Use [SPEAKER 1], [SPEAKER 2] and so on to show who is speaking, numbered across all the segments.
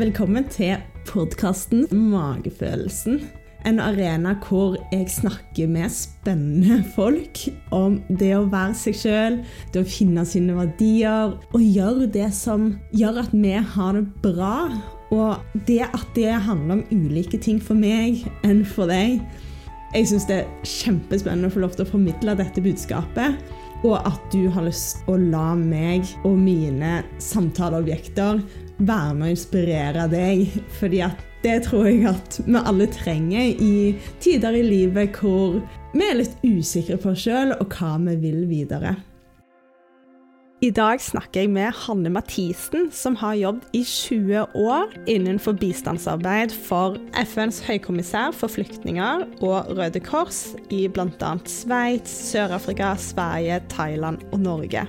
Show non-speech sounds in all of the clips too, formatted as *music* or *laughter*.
[SPEAKER 1] Velkommen til podkasten Magefølelsen. En arena hvor jeg snakker med spennende folk om det å være seg sjøl, det å finne sine verdier og gjøre det som gjør at vi har det bra. Og det at det handler om ulike ting for meg enn for deg. Jeg syns det er kjempespennende å få lov til å formidle dette budskapet. Og at du har lyst til å la meg og mine samtaleobjekter være med å inspirere deg. Fordi det tror jeg at vi alle trenger i tider i livet hvor vi er litt usikre på oss sjøl og hva vi vil videre. I dag snakker jeg med Hanne Mathisen, som har jobbet i 20 år innenfor bistandsarbeid for FNs høykommissær for flyktninger og Røde Kors i bl.a. Sveits, Sør-Afrika, Sverige, Thailand og Norge.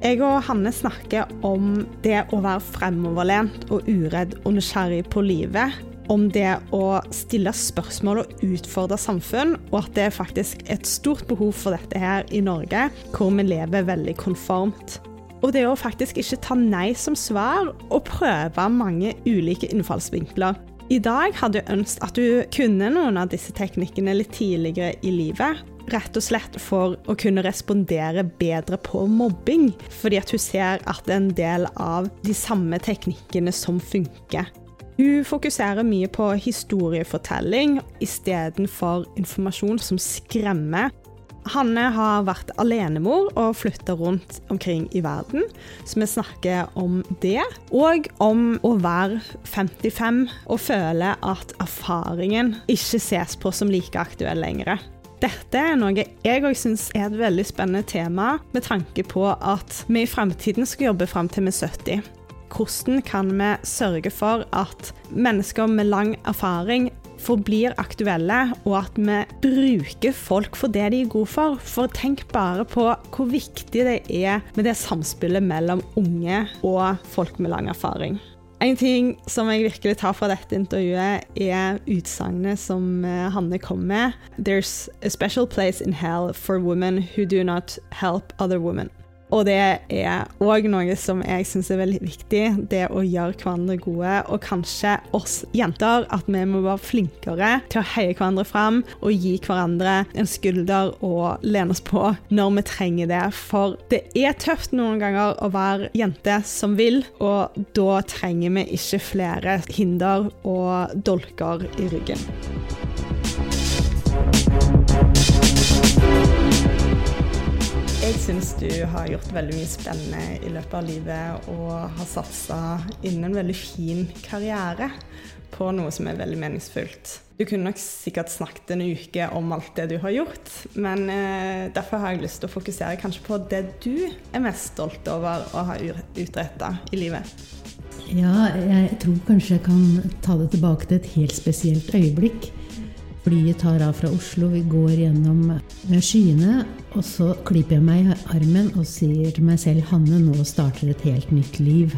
[SPEAKER 1] Jeg og Hanne snakker om det å være fremoverlent og uredd og nysgjerrig på livet. Om det å stille spørsmål og utfordre samfunn, og at det er faktisk et stort behov for dette her i Norge, hvor vi lever veldig konformt. Og det å faktisk ikke ta nei som svar, og prøve mange ulike innfallsvinkler. I dag hadde jeg ønsket at du kunne noen av disse teknikkene litt tidligere i livet, rett og slett for å kunne respondere bedre på mobbing. Fordi at hun ser at det er en del av de samme teknikkene som funker. Hun fokuserer mye på historiefortelling istedenfor informasjon som skremmer. Hanne har vært alenemor og flytta rundt omkring i verden, så vi snakker om det. Og om å være 55 og føle at erfaringen ikke ses på som like aktuell lenger. Dette er noe jeg òg syns er et veldig spennende tema, med tanke på at vi i fremtiden skal jobbe fram til vi er 70. Hvordan kan vi sørge for at mennesker med lang erfaring forblir aktuelle, og at vi bruker folk for det de er gode for. For tenk bare på hvor viktig det er med det samspillet mellom unge og folk med lang erfaring. En ting som jeg virkelig tar fra dette intervjuet, er utsagnet som eh, Hanne kom med. There's a special place in hell for women who do not help other women. Og det er òg noe som jeg syns er veldig viktig, det å gjøre hverandre gode. Og kanskje oss jenter, at vi må være flinkere til å heie hverandre fram og gi hverandre en skulder å lene oss på når vi trenger det. For det er tøft noen ganger å være jente som vil, og da trenger vi ikke flere hinder og dolker i ryggen. Jeg syns du har gjort veldig mye spennende i løpet av livet og har satsa innen en veldig fin karriere på noe som er veldig meningsfullt. Du kunne nok sikkert snakket en uke om alt det du har gjort, men eh, derfor har jeg lyst til å fokusere kanskje på det du er mest stolt over å ha utretta i livet.
[SPEAKER 2] Ja, jeg tror kanskje jeg kan ta det tilbake til et helt spesielt øyeblikk. Flyet tar av fra Oslo, vi går gjennom skyene. Og så klyper jeg meg i armen og sier til meg selv Hanne, nå starter et helt nytt liv.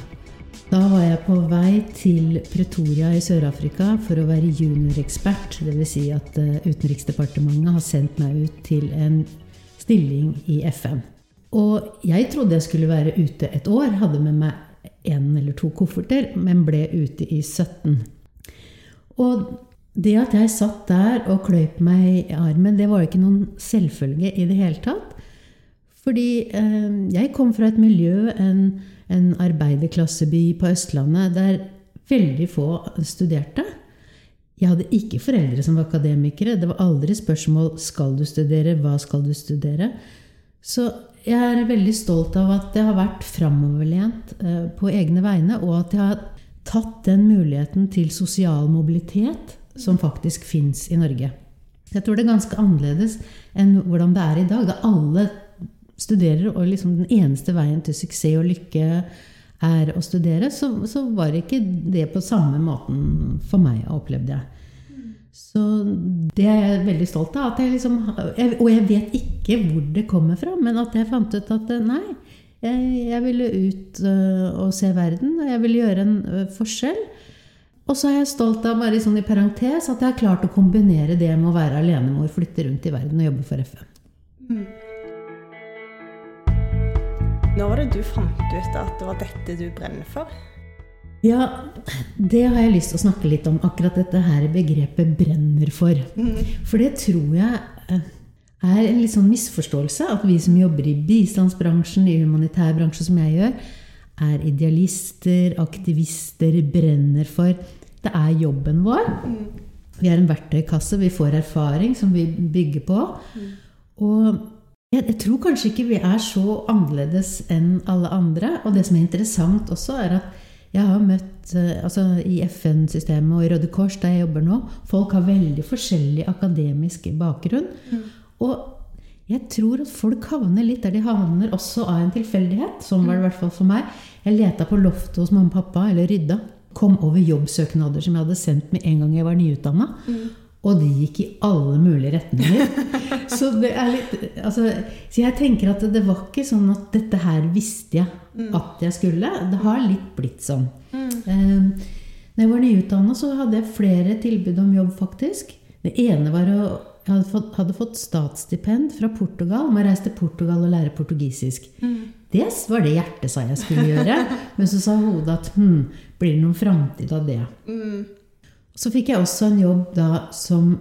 [SPEAKER 2] Da var jeg på vei til Pretoria i Sør-Afrika for å være juniorekspert. Dvs. Si at eh, Utenriksdepartementet har sendt meg ut til en stilling i FN. Og jeg trodde jeg skulle være ute et år. Hadde med meg én eller to kofferter, men ble ute i 17. Og det at jeg satt der og kløyp meg i armen, det var jo ikke noen selvfølge i det hele tatt. Fordi eh, jeg kom fra et miljø, en, en arbeiderklasseby på Østlandet, der veldig få studerte. Jeg hadde ikke foreldre som var akademikere. Det var aldri spørsmål skal du studere, hva skal du studere. Så jeg er veldig stolt av at jeg har vært framoverlent eh, på egne vegne, og at jeg har tatt den muligheten til sosial mobilitet som faktisk fins i Norge. Jeg tror det er ganske annerledes enn hvordan det er i dag. Da alle studerer, og liksom den eneste veien til suksess og lykke er å studere, så, så var ikke det på samme måten for meg, opplevde jeg. Så det er jeg veldig stolt av. Liksom, og jeg vet ikke hvor det kommer fra, men at jeg fant ut at nei, jeg, jeg ville ut øh, og se verden, og jeg ville gjøre en øh, forskjell. Og så er jeg stolt av bare sånn i parentes, at jeg har klart å kombinere det med å være alenemor, flytte rundt i verden og jobbe for FN. Mm.
[SPEAKER 1] Når var det du fant ut at det var dette du brenner for?
[SPEAKER 2] Ja, det har jeg lyst til å snakke litt om. Akkurat dette her begrepet 'brenner for'. For det tror jeg eh, er en litt sånn misforståelse. At vi som jobber i bistandsbransjen, i humanitær bransje, som jeg gjør, er idealister, aktivister, brenner for. Det er jobben vår. Vi er en verktøykasse. Vi får erfaring som vi bygger på. Og jeg, jeg tror kanskje ikke vi er så annerledes enn alle andre. Og det som er interessant også, er at jeg har møtt eh, altså i FN-systemet og i Røde Kors, der jeg jobber nå, folk har veldig forskjellig akademisk bakgrunn. Og jeg tror at folk havner litt der de havner, også av en tilfeldighet. Sånn var det i hvert fall for meg. Jeg leta på loftet hos mamma og pappa, eller rydda. Kom over jobbsøknader som jeg hadde sendt med en gang jeg var nyutdanna. Og de gikk i alle mulige retninger. *laughs* så, det er litt, altså, så jeg tenker at det var ikke sånn at dette her visste jeg at jeg skulle. Det har litt blitt sånn. Eh, når jeg var nyutdanna, så hadde jeg flere tilbud om jobb, faktisk. Det ene var å Jeg hadde fått, hadde fått statsstipend fra Portugal om å reise til Portugal og lære portugisisk. Det var det hjertet sa jeg skulle gjøre. *laughs* Men så sa hodet at hm, blir det noen framtid av det? Så fikk jeg også en jobb da som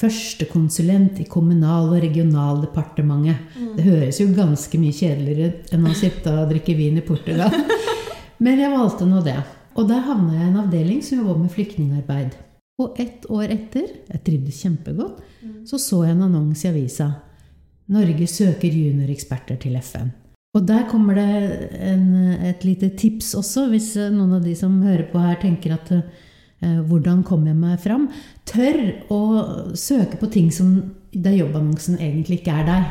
[SPEAKER 2] førstekonsulent i Kommunal- og regionaldepartementet. Det høres jo ganske mye kjedeligere ut enn å sitte og drikke vin i Portugal. *laughs* Men jeg valgte nå det. Og der havna jeg i en avdeling som jobba med flyktningarbeid. Og ett år etter, jeg trivdes kjempegodt, så så jeg en annonse i avisa. Norge søker junioreksperter til FN. Og der kommer det en, et lite tips også, hvis eh, noen av de som hører på her tenker at eh, hvordan kommer jeg meg fram? Tør å søke på ting som der jobbannonsen egentlig ikke er der.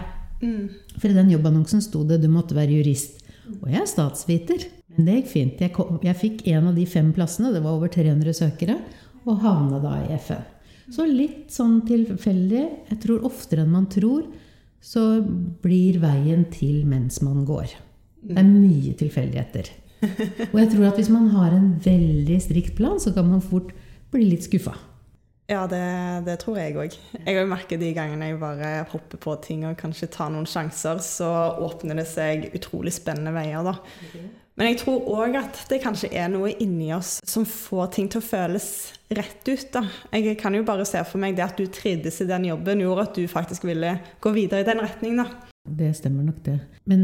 [SPEAKER 2] For i den jobbannonsen sto det du måtte være jurist. Og jeg er statsviter. Men det gikk fint. Jeg, kom, jeg fikk en av de fem plassene, det var over 300 søkere, og havna da i FN. Så litt sånn tilfeldig. Jeg tror oftere enn man tror, så blir veien til mens man går. Det er mye tilfeldigheter. Og jeg tror at hvis man har en veldig strikt plan, så kan man fort bli litt skuffa.
[SPEAKER 1] Ja, det, det tror jeg òg. Jeg har merket de gangene jeg bare hopper på ting og kanskje tar noen sjanser, så åpner det seg utrolig spennende veier, da. Men jeg tror òg at det kanskje er noe inni oss som får ting til å føles rett ut. da. Jeg kan jo bare se for meg det at du trivdes i den jobben, gjorde at du faktisk ville gå videre i den retningen. da.
[SPEAKER 2] Det stemmer nok, det. Men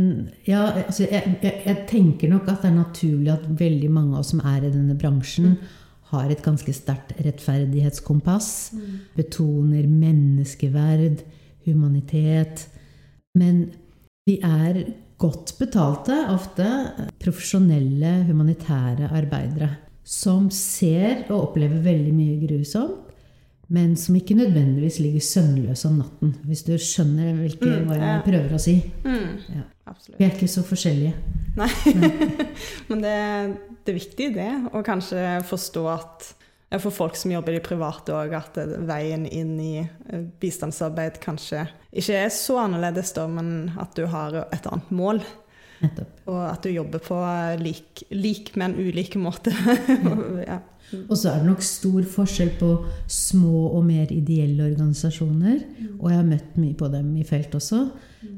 [SPEAKER 2] ja, altså, jeg, jeg, jeg tenker nok at det er naturlig at veldig mange av oss som er i denne bransjen, har et ganske sterkt rettferdighetskompass. Betoner menneskeverd, humanitet. Men vi er godt betalte, ofte profesjonelle humanitære arbeidere. Som ser og opplever veldig mye grusomt, men som ikke nødvendigvis ligger søvnløse om natten. Hvis du skjønner hvilke,
[SPEAKER 1] Mm,
[SPEAKER 2] hva jeg
[SPEAKER 1] ja.
[SPEAKER 2] prøver å si.
[SPEAKER 1] Mm,
[SPEAKER 2] Ja. Vi er ikke så forskjellige.
[SPEAKER 1] Nei. *laughs* Men det, det er viktig, det. Å kanskje forstå at for folk som jobber i det private òg, at veien inn i eh, bistandsarbeid kanskje ikke er så annerledes, da, men at du har et annet mål.
[SPEAKER 2] Nettopp.
[SPEAKER 1] Og at du jobber på lik, lik men ulik måte. *laughs* ja.
[SPEAKER 2] Og så er det nok stor forskjell på små og mer ideelle organisasjoner. Og jeg har møtt mye på dem i felt også.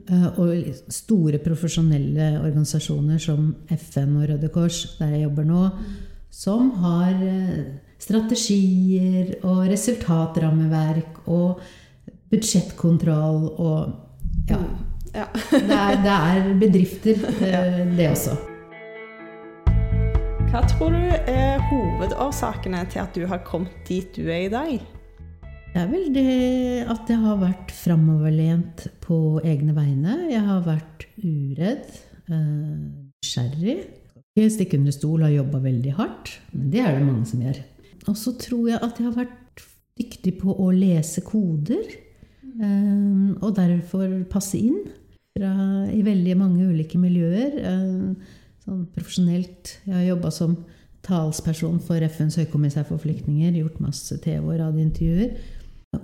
[SPEAKER 2] Eh, Og store profesjonelle organisasjoner som FN og Røde Kors, der jeg jobber nå, som har eh, strategier og resultatrammeverk og budsjettkontroll og ja.
[SPEAKER 1] ja.
[SPEAKER 2] Det er, det er bedrifter, *laughs* det, det også.
[SPEAKER 1] Hva tror du er hovedårsakene til at du har kommet dit du er i dag?
[SPEAKER 2] Det er vel det at jeg har vært framoverlent på egne vegne. Jeg har vært uredd, eh, nysgjerrig. Ikke stikke under stol, har jobba veldig hardt. Men det er det mange som gjør. Og så tror jeg at jeg har vært dyktig på å lese koder. Um, Og derfor passe inn fra, i veldig mange ulike miljøer. Um, Sånn profesjonelt. Jeg har jobba som talsperson for FNs høykommissær for flyktninger. Gjort masse TV- og radiointervjuer.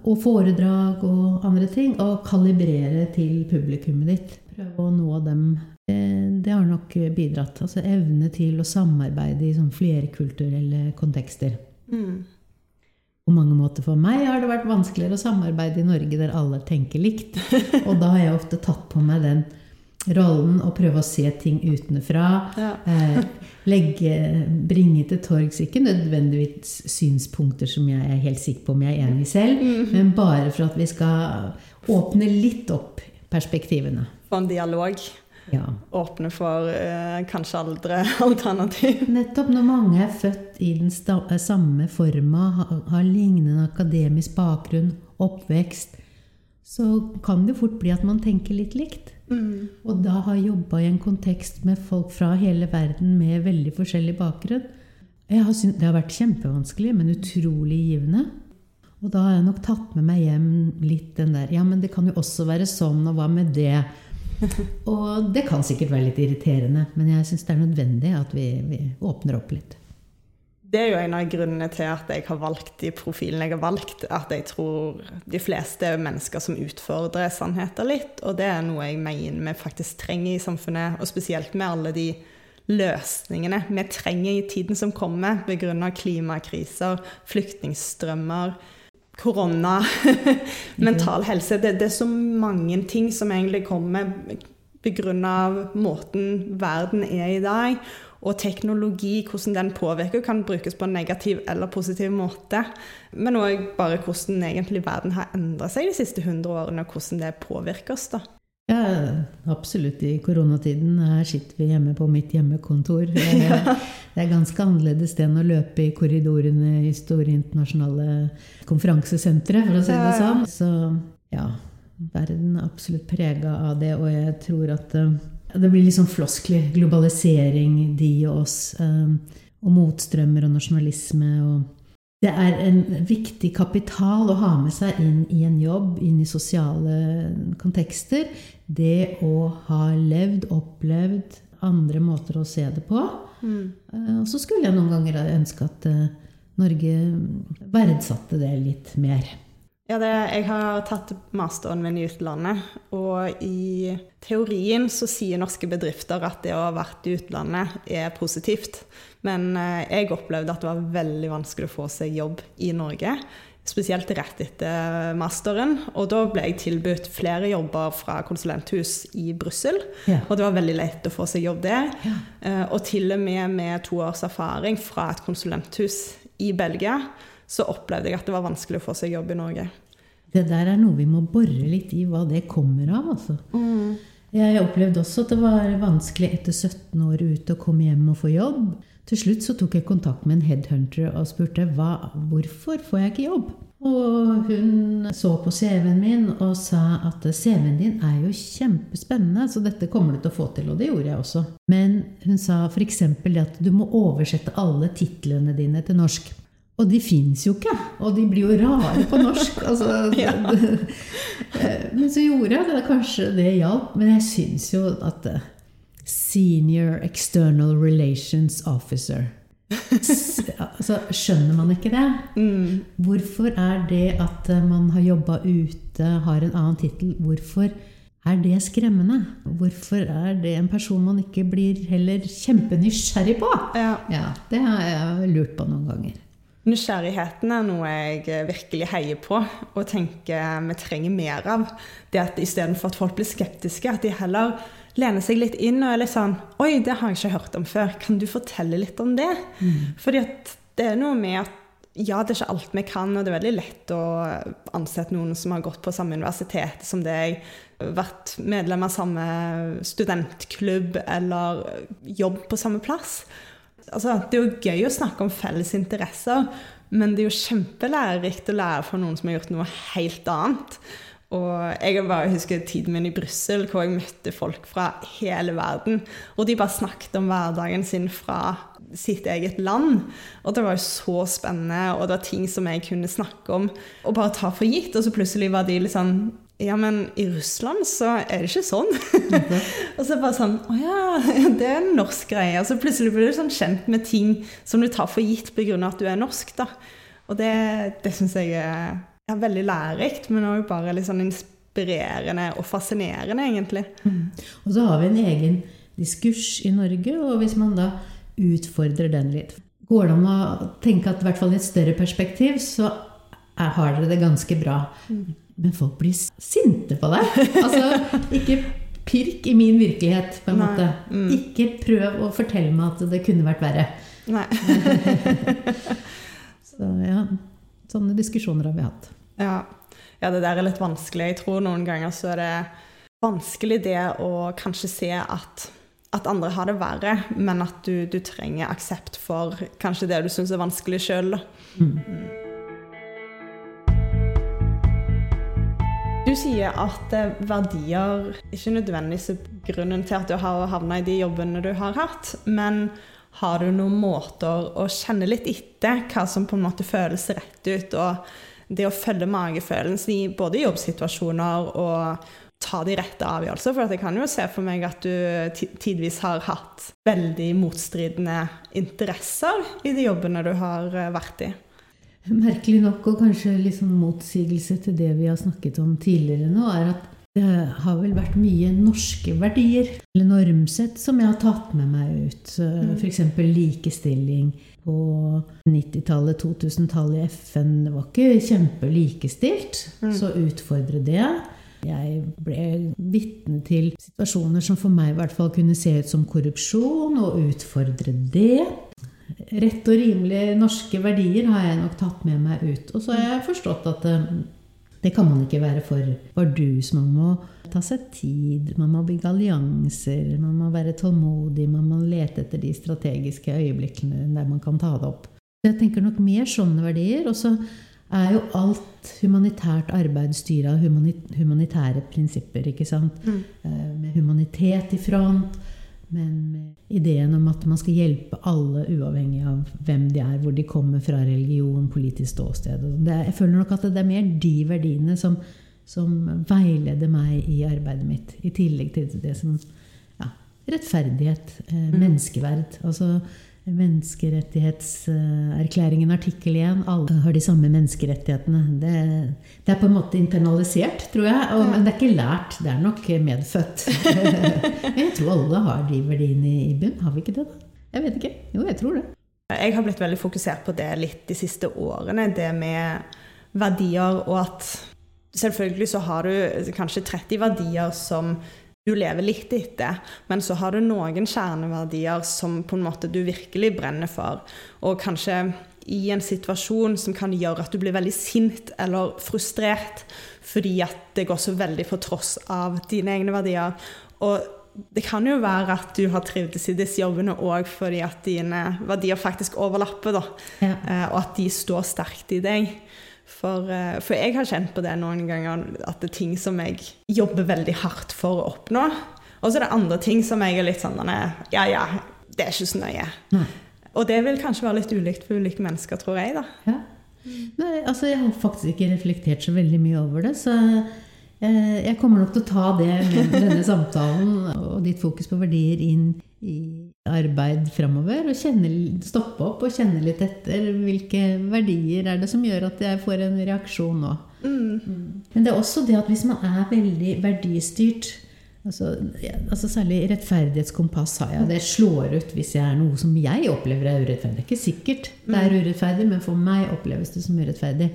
[SPEAKER 2] Og foredrag og andre ting. Og kalibrere til publikummet ditt. Prøve å nå dem. Det, det har nok bidratt. Altså evne til å samarbeide i sånn flerkulturelle kontekster.
[SPEAKER 1] Mm.
[SPEAKER 2] På mange måter for meg har det vært vanskeligere å samarbeide i Norge der alle tenker likt. *laughs* Og da har jeg ofte tatt på meg den rollen å prøve å se ting utenfra.
[SPEAKER 1] Ja.
[SPEAKER 2] Eh, legge, bringe til torgs ikke nødvendigvis synspunkter som jeg er helt sikker på om jeg er enig i selv, men bare for at vi skal åpne litt opp perspektivene.
[SPEAKER 1] For en dialog.
[SPEAKER 2] Ja.
[SPEAKER 1] Åpne for eh, kanskje aldre *laughs* alternativ.
[SPEAKER 2] Nettopp når mange er født i den sta samme forma, har, har lignende akademisk bakgrunn, oppvekst, så kan det fort bli at man tenker litt likt. Og da har jobba i en kontekst med folk fra hele verden med veldig forskjellig bakgrunn. Jeg har synt, det har vært kjempevanskelig, men utrolig givende. Og da har jeg nok tatt med meg hjem litt den der Ja, men det kan jo også være sånn, og hva med det? *laughs* Og det kan sikkert være litt irriterende, men jeg syns det er nødvendig at vi, vi åpner opp litt.
[SPEAKER 1] Det er jo en av grunnene til at jeg har valgt de profilene jeg har valgt. At jeg tror de fleste er mennesker som utfordrer sannheter litt. Og det er noe jeg mener vi faktisk trenger i samfunnet, og spesielt med alle de løsningene vi trenger i tiden som kommer, pga. klimakriser, flyktningstrømmer, korona, *laughs* mental helse. Det, det er så mange ting som egentlig kommer begrunna måten verden er i dag. Og teknologi, hvordan den påvirker, kan brukes på en negativ eller positiv måte. Men òg bare hvordan egentlig verden har endra seg de siste 100 årene, og hvordan det påvirker oss. da.
[SPEAKER 2] Ja, absolutt. I koronatiden her sitter vi hjemme på mitt hjemmekontor. *laughs* Det er ganske annerledes enn å løpe i korridorene i store internasjonale konferansesentre, for å si det sånn. Så ja, verden er absolutt prega av det, og jeg tror at eh, det blir liksom floskler. Globalisering, de og oss. eh, Og motstrømmer og nasjonalisme. og det er en viktig kapital å ha med seg inn i en jobb, inn i sosiale kontekster. Det å ha levd, opplevd andre måter å se det på. Mm. Og så skulle jeg noen ganger ønske at eh, Norge verdsatte det litt mer.
[SPEAKER 1] Ja, det, jeg har tatt masteren min i utlandet, og i teorien så sier norske bedrifter at det å ha vært i utlandet er positivt. Men eh, jeg opplevde at det var veldig vanskelig å få seg jobb i Norge. Spesielt rett etter masteren. Og da ble jeg tilbudt flere jobber fra konsulenthus i Brussel.
[SPEAKER 2] Ja.
[SPEAKER 1] Og det var veldig lett å få seg jobb der.
[SPEAKER 2] Ja.
[SPEAKER 1] Eh, Og til og med med to års erfaring fra et konsulenthus i Belgia, så opplevde jeg at det var vanskelig å få seg jobb i Norge.
[SPEAKER 2] Det der er noe vi må bore litt i hva det kommer av. altså. Jeg opplevde også at det var vanskelig etter 17 år ute å komme hjem og få jobb. Til slutt så tok jeg kontakt med en headhunter og spurte hva, hvorfor får jeg ikke jobb. Og hun så på CV-en min og sa at CV-en din er jo kjempespennende, så dette kommer du til å få til. Og det gjorde jeg også. Men hun sa f.eks. at du må oversette alle titlene dine til norsk. Og de fins jo ikke! Og de blir jo rare på norsk. *laughs* Altså,
[SPEAKER 1] Ja. *laughs*
[SPEAKER 2] Men så gjorde jeg det. Kanskje det hjalp. Men jeg syns jo at eh, Senior External Relations Officer *laughs* altså, Skjønner man ikke det? Hvorfor er det at eh, man har jobba ute, har en annen tittel Hvorfor er det skremmende? Hvorfor er det en person man ikke blir heller kjempenysgjerrig på?
[SPEAKER 1] Ja.
[SPEAKER 2] Ja, det har jeg lurt på noen ganger.
[SPEAKER 1] Nysgjerrigheten er noe jeg virkelig heier på og tenker vi trenger mer av. Det at Istedenfor at folk blir skeptiske, at de heller lener seg litt inn og er litt sånn Oi, det har jeg ikke hørt om før. Kan du fortelle litt om det? Fordi at det er noe med at ja, det er ikke alt vi kan, og det er veldig lett å ansette noen som har gått på samme universitet som deg, vært medlem av samme studentklubb eller jobb på samme plass. Altså, det er jo gøy å snakke om felles interesser, men det er jo kjempelærerikt å lære fra noen som har gjort noe helt annet. Og jeg bare husker tiden min i Brussel, hvor jeg møtte folk fra hele verden. Og de bare snakket om hverdagen sin fra sitt eget land. Og det var jo så spennende, og det var ting som jeg kunne snakke om og bare ta for gitt. Og så plutselig var de litt sånn Ja, men i Russland så er det ikke sånn. *laughs* og så bare sånn Å ja, det er en norsk greie. Og så plutselig blir du sånn kjent med ting som du tar for gitt pga. at du er norsk, da. Og det, det syns jeg er ja, veldig lærerikt, men òg bare litt sånn inspirerende og fascinerende, egentlig.
[SPEAKER 2] Og så har vi en egen diskurs i Norge, og hvis man da utfordrer den litt Går det an å tenke at i hvert fall i et større perspektiv så er, har dere det ganske bra. Men folk blir sinte på deg. Altså, ikke pirk i min virkelighet, på en
[SPEAKER 1] Nei.
[SPEAKER 2] måte.
[SPEAKER 1] Mm.
[SPEAKER 2] Ikke prøv å fortelle meg at det kunne vært verre.
[SPEAKER 1] Nei. *laughs*
[SPEAKER 2] Så ja, sånne diskusjoner har vi hatt.
[SPEAKER 1] Ja. ja, det der er litt vanskelig. Jeg tror noen ganger så er det vanskelig det å kanskje se at, at andre har det verre, men at du, du trenger aksept for kanskje det du syns er vanskelig sjøl. Du sier at eh, verdier ikke nødvendigvis er grunnen til at du har havna i de jobbene du har hatt, men har du noen måter å kjenne litt etter hva som på en måte føles rett ut, og det å følge magefølelsen i både jobbsituasjoner og ta de rette avgjørelser? For jeg kan jo se for meg at du ti- tidvis har hatt veldig motstridende interesser i de jobbene du har eh, vært i.
[SPEAKER 2] Merkelig nok, og kanskje litt sånn motsigelse til det vi har snakket om tidligere nå, er at det har vel vært mye norske verdier, eller normsett, som jeg har tatt med meg ut. F.eks. likestilling på 90-tallet, 2000-tallet i FN. Det var ikke kjempelikestilt, så utfordre det. Jeg ble vitne til situasjoner som for meg i hvert fall kunne se ut som korrupsjon, og utfordre det. Rett og rimelig norske verdier har jeg nok tatt med meg ut. Og så har jeg forstått at eh, det kan man ikke være for bardus. Man må ta seg tid, man må bygge allianser, man må være tålmodig, man må lete etter de strategiske øyeblikkene der man kan ta det opp. Jeg tenker nok mer sånne verdier. Og så er jo alt humanitært arbeid styra av humanitære prinsipper, ikke sant? Mm. Med humanitet i front, men ideen om at man skal hjelpe alle uavhengig av hvem de er, hvor de kommer fra, religion, politisk ståsted. Det, er- jeg føler nok at det er mer de verdiene som, som veileder meg i arbeidet mitt, i tillegg til det som ja, rettferdighet, eh, menneskeverd. Altså Menneskerettighetserklæringen artikkel 1. Alle har de samme menneskerettighetene. Det, det er på en måte internalisert, tror jeg. Og, men det er ikke lært. Det er nok medfødt. *laughs* Jeg tror alle har de verdiene i bunn. Har vi ikke det, da? Jeg vet ikke. Jo, jeg tror det.
[SPEAKER 1] Jeg har blitt veldig fokusert på det litt de siste årene, det med verdier, og at selvfølgelig så har du kanskje 30 verdier som du lever litt etter, men så har du noen kjerneverdier som på en måte du virkelig brenner for, og kanskje i en situasjon som kan gjøre at du blir veldig sint eller frustrert fordi at det går så veldig på tross av dine egne verdier. Og det kan jo være at du har trivdes i disse jobbene òg fordi at dine verdier faktisk overlapper, da.
[SPEAKER 2] Ja.
[SPEAKER 1] Eh, Og at de står sterkt i deg. For, eh, for jeg har kjent på det noen ganger, at det er ting som jeg jobber veldig hardt for å oppnå. Og så er det andre ting som jeg er litt sånn Ja, ja, det er ikke så nøye.
[SPEAKER 2] Nei.
[SPEAKER 1] Og det vil kanskje være litt ulikt for ulike mennesker, tror jeg, da.
[SPEAKER 2] Ja. Nei, altså jeg har faktisk ikke reflektert så veldig mye over det, så jeg kommer nok til å ta det med denne samtalen og ditt fokus på verdier inn i arbeid framover. Og kjenne, stoppe opp og kjenne litt etter. Hvilke verdier er det som gjør at jeg får en reaksjon nå? Men det er også det at hvis man er veldig verdistyrt Altså, ja, altså Særlig rettferdighetskompass har jeg. Det slår ut hvis jeg er noe som jeg opplever er urettferdig. Det er ikke sikkert det er urettferdig, men for meg oppleves det som urettferdig.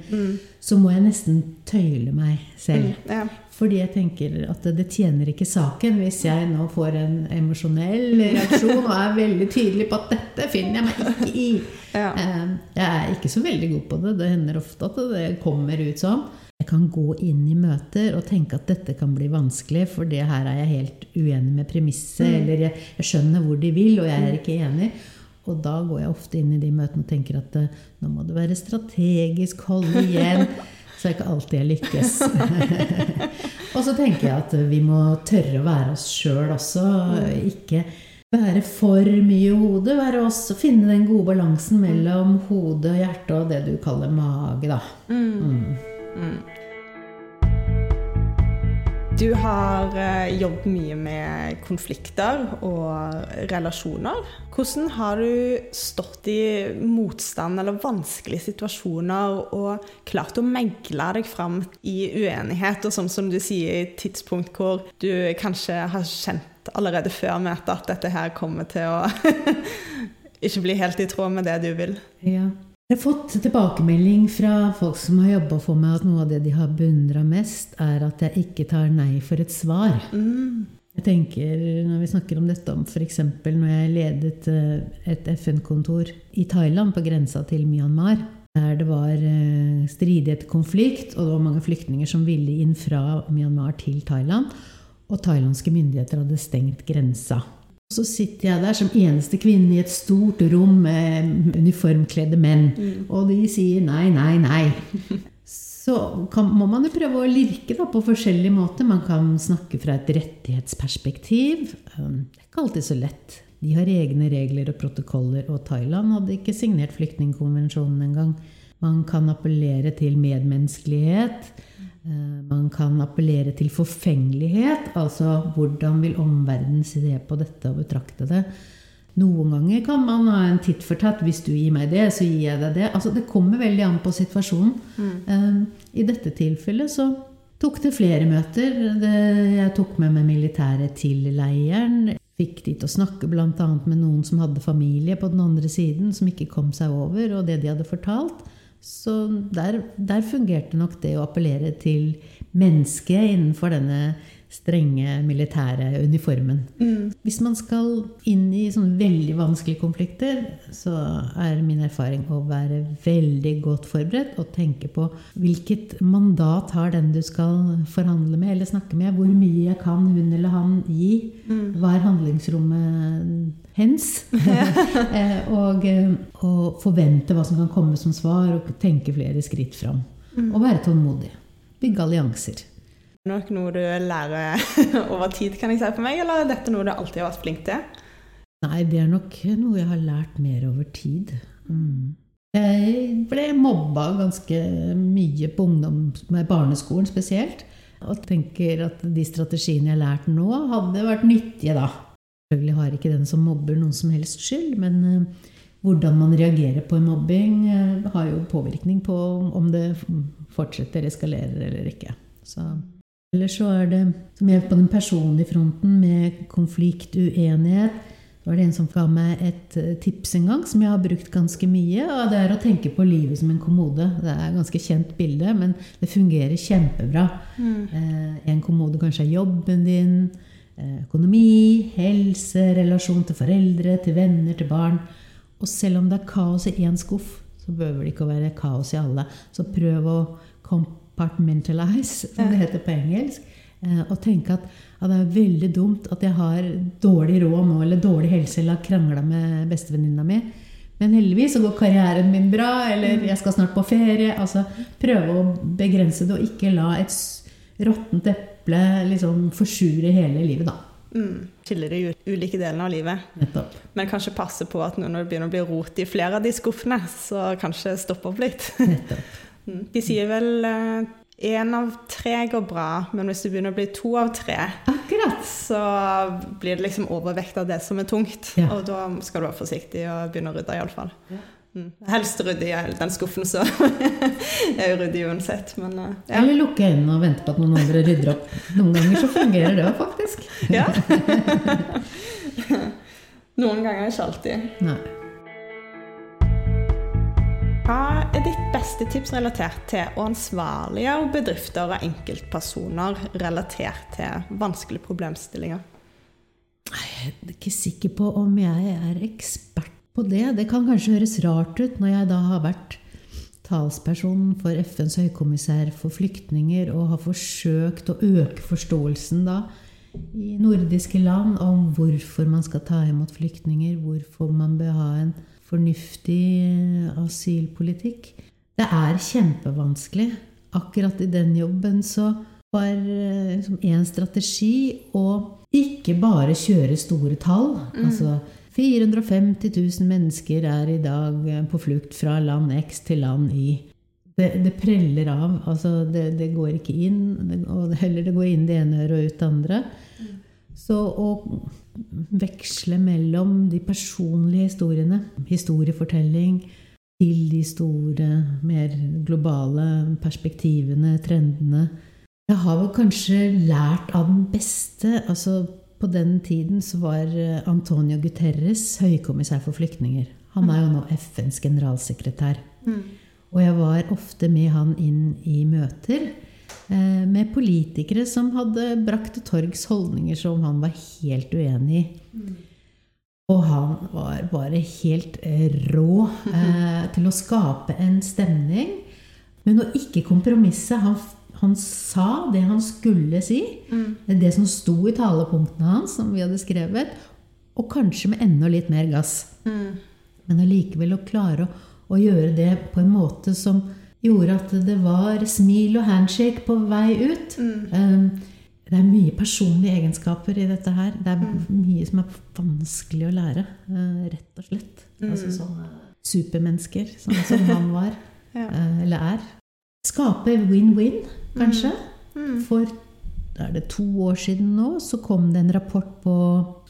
[SPEAKER 2] Så må jeg nesten tøyle meg selv.
[SPEAKER 1] Ja.
[SPEAKER 2] Fordi jeg tenker at det tjener ikke saken hvis jeg nå får en emosjonell reaksjon og er veldig tydelig på at dette finner jeg meg ikke i.
[SPEAKER 1] Ja.
[SPEAKER 2] Eh, Jeg er ikke så veldig god på det. Det hender ofte at det kommer ut sånn. Kan gå inn i møter og tenke at dette kan bli vanskelig, for det her er jeg helt uenig med premisset, eller jeg, jeg skjønner hvor de vil, og jeg er ikke enig. Og da går jeg ofte inn i de møtene og tenker at eh, nå må du være strategisk, holde igjen. Så er ikke alltid jeg lykkes. *laughs* og så tenker jeg at vi må tørre å være oss sjøl også. Ikke være for mye hode. Være oss finne den gode balansen mellom hode og hjerte og det du kaller mage, da. Mm.
[SPEAKER 1] Du har eh, jobbet mye med konflikter og relasjoner. Hvordan har du stått i motstand eller vanskelige situasjoner og klart å megle deg fram i uenighet, og sånn som du sier, i tidspunkt hvor du kanskje har kjent allerede før møtet at dette her kommer til å *laughs* ikke bli helt i tråd med det du vil?
[SPEAKER 2] Ja. Jeg har fått tilbakemelding fra folk som har jobba for meg, at noe av det de har beundra mest, er at jeg ikke tar nei for et svar. Jeg tenker Når vi snakker om dette om f.eks. når jeg ledet eh, et FN-kontor i Thailand, på grensa til Myanmar, der det var eh, stridighet, konflikt, og det var mange flyktninger som ville inn fra Myanmar til Thailand. Og thailandske myndigheter hadde stengt grensa. Så sitter jeg der som eneste kvinne i et stort rom med uniformkledde menn. Mm. Og de sier nei, nei, nei. Så kan, må man jo prøve å lirke da, på forskjellige måter. Man kan snakke fra et rettighetsperspektiv. Um, det er ikke alltid så lett. De har egne regler og protokoller, og Thailand hadde ikke signert flyktningkonvensjonen engang. Man kan appellere til medmenneskelighet. Eh, man kan appellere til forfengelighet, altså hvordan vil omverdenen se på dette og betrakte det. Noen ganger kan man ha en titt for tatt. Hvis du gir meg det, så gir jeg deg det. Altså, det kommer veldig an på situasjonen. Mm. Eh, I dette tilfellet så tok det flere møter. jeg tok med meg militæret til leiren. Fikk de til å snakke bl.a. med noen som hadde familie på den andre siden, som ikke kom seg over, og det de hadde fortalt. Så der, der, fungerte nok det å appellere til mennesket innenfor denne strenge militære uniformen. Mm. Hvis man skal inn i sånne veldig vanskelige konflikter, så er min erfaring å være veldig godt forberedt og tenke på hvilket mandat har den du skal forhandle med eller snakke med. Hvor mye kan hun eller han gi? Mm. Hva er handlingsrommet hens? *laughs* *laughs* Eh, og, eh, og, forvente hva som kan komme som svar, og tenke flere skritt fram. Mm. Og være tålmodig. Bygge allianser
[SPEAKER 1] nok noe du lærer *laughs* over tid, kan jeg si for meg, eller er dette noe du alltid har vært flink til?
[SPEAKER 2] Nei, det er nok noe jeg har lært mer over tid. Mm. Jeg ble mobba ganske mye på ungdom, med barneskolen spesielt. Og tenker at de strategiene jeg har lært nå, hadde vært nyttige da. Selvfølgelig har ikke den som mobber noen som helst skyld, men uh, hvordan man reagerer på en mobbing, uh, har jo påvirkning på om det fortsetter, eskalerer eller ikke. Så eller så er det som jeg på den personlige fronten med konflikt, uenighet. Det var det en som ga meg et eh, tips en gang, som jeg har brukt ganske mye. og Det er å tenke på livet som en kommode. Det er et ganske kjent bilde, men det fungerer kjempebra. Mm. Eh, en kommode kanskje er jobben din, eh, økonomi, helse, relasjon til foreldre, til venner, til barn. Og selv om det er kaos i én skuff, så behøver det ikke å være kaos i alle. Så prøv å komme compartmentalize, som det heter på engelsk. Eh, og tenke at, at, det er veldig dumt at jeg har dårlig råd nå, eller dårlig helse, eller har krangla med bestevenninna mi. Men heldigvis så går karrieren min bra, eller jeg skal snart på ferie. altså Prøve å begrense det, og ikke la et råttent eple liksom forsure hele livet, da.
[SPEAKER 1] Mm. Skille de ulike delene av livet.
[SPEAKER 2] Nettopp.
[SPEAKER 1] Men kanskje passe på at når det begynner å bli rot i flere av de skuffene, så kanskje stoppe opp litt.
[SPEAKER 2] Nettopp.
[SPEAKER 1] Mm. De sier vel én eh, av tre går bra, men hvis det begynner å bli to av tre,
[SPEAKER 2] Akkurat.
[SPEAKER 1] så blir det liksom overvekt av det som er tungt. Ja. Og da skal du være forsiktig og begynne å rydde, iallfall. Ja. Mm. Helst rydde i den skuffen, så jeg *laughs* er jo ryddig uansett. Men, uh,
[SPEAKER 2] ja. Eller lukke øynene og vente på at noen andre rydder opp. Noen ganger så fungerer det faktisk.
[SPEAKER 1] Ja. *laughs* *laughs* noen ganger ikke alltid.
[SPEAKER 2] Nei.
[SPEAKER 1] Hva er ditt beste tips relatert til å ansvarliggjøre bedrifter og enkeltpersoner relatert til vanskelige problemstillinger?
[SPEAKER 2] Jeg er ikke sikker på om jeg er ekspert på det. Det kan kanskje høres rart ut når jeg da har vært talsperson for FNs høykommissær for flyktninger og har forsøkt å øke forståelsen da i nordiske land om hvorfor man skal ta imot flyktninger, hvorfor man bør ha en fornuftig eh, asylpolitikk. Det er kjempevanskelig. Akkurat i den jobben så var liksom eh, liksom, strategi å ikke bare kjøre store tall. Mm. Altså 450 000 mennesker er i dag eh, på flukt fra land X til land Y. Det, det preller av. Altså det, det, går ikke inn. Det, og heller det går inn det ene øret og ut det andre. Mm. Så å veksle mellom de personlige historiene, historiefortelling, til de store, mer globale perspektivene, trendene Jeg har vel kanskje lært av den beste. altså På den tiden så var Antonio Guterres høykommissær for flyktninger. Han er jo nå FNs generalsekretær. Mm. Og jeg var ofte med han inn i møter eh, med politikere som hadde brakt til torgs holdninger som han var helt uenig i. Og han var bare helt eh, rå eh, *laughs* til å skape en stemning, men å ikke kompromisse. Han, han sa det han skulle si, det som sto i talepunktene hans, som vi hadde skrevet, og kanskje med enda litt mer gass. Men allikevel å klare å, å gjøre det på en måte som gjorde at det var smil og handshake på vei ut. Mm. det er mye personlige egenskaper i dette her. Det er mye som er vanskelig å lære, eh, rett og slett. Altså sånne supermennesker, sånn som han var, *laughs*
[SPEAKER 1] Ja.
[SPEAKER 2] eh, eller er. Skape win-win, kanskje. For er det to år siden nå, så kom det en rapport på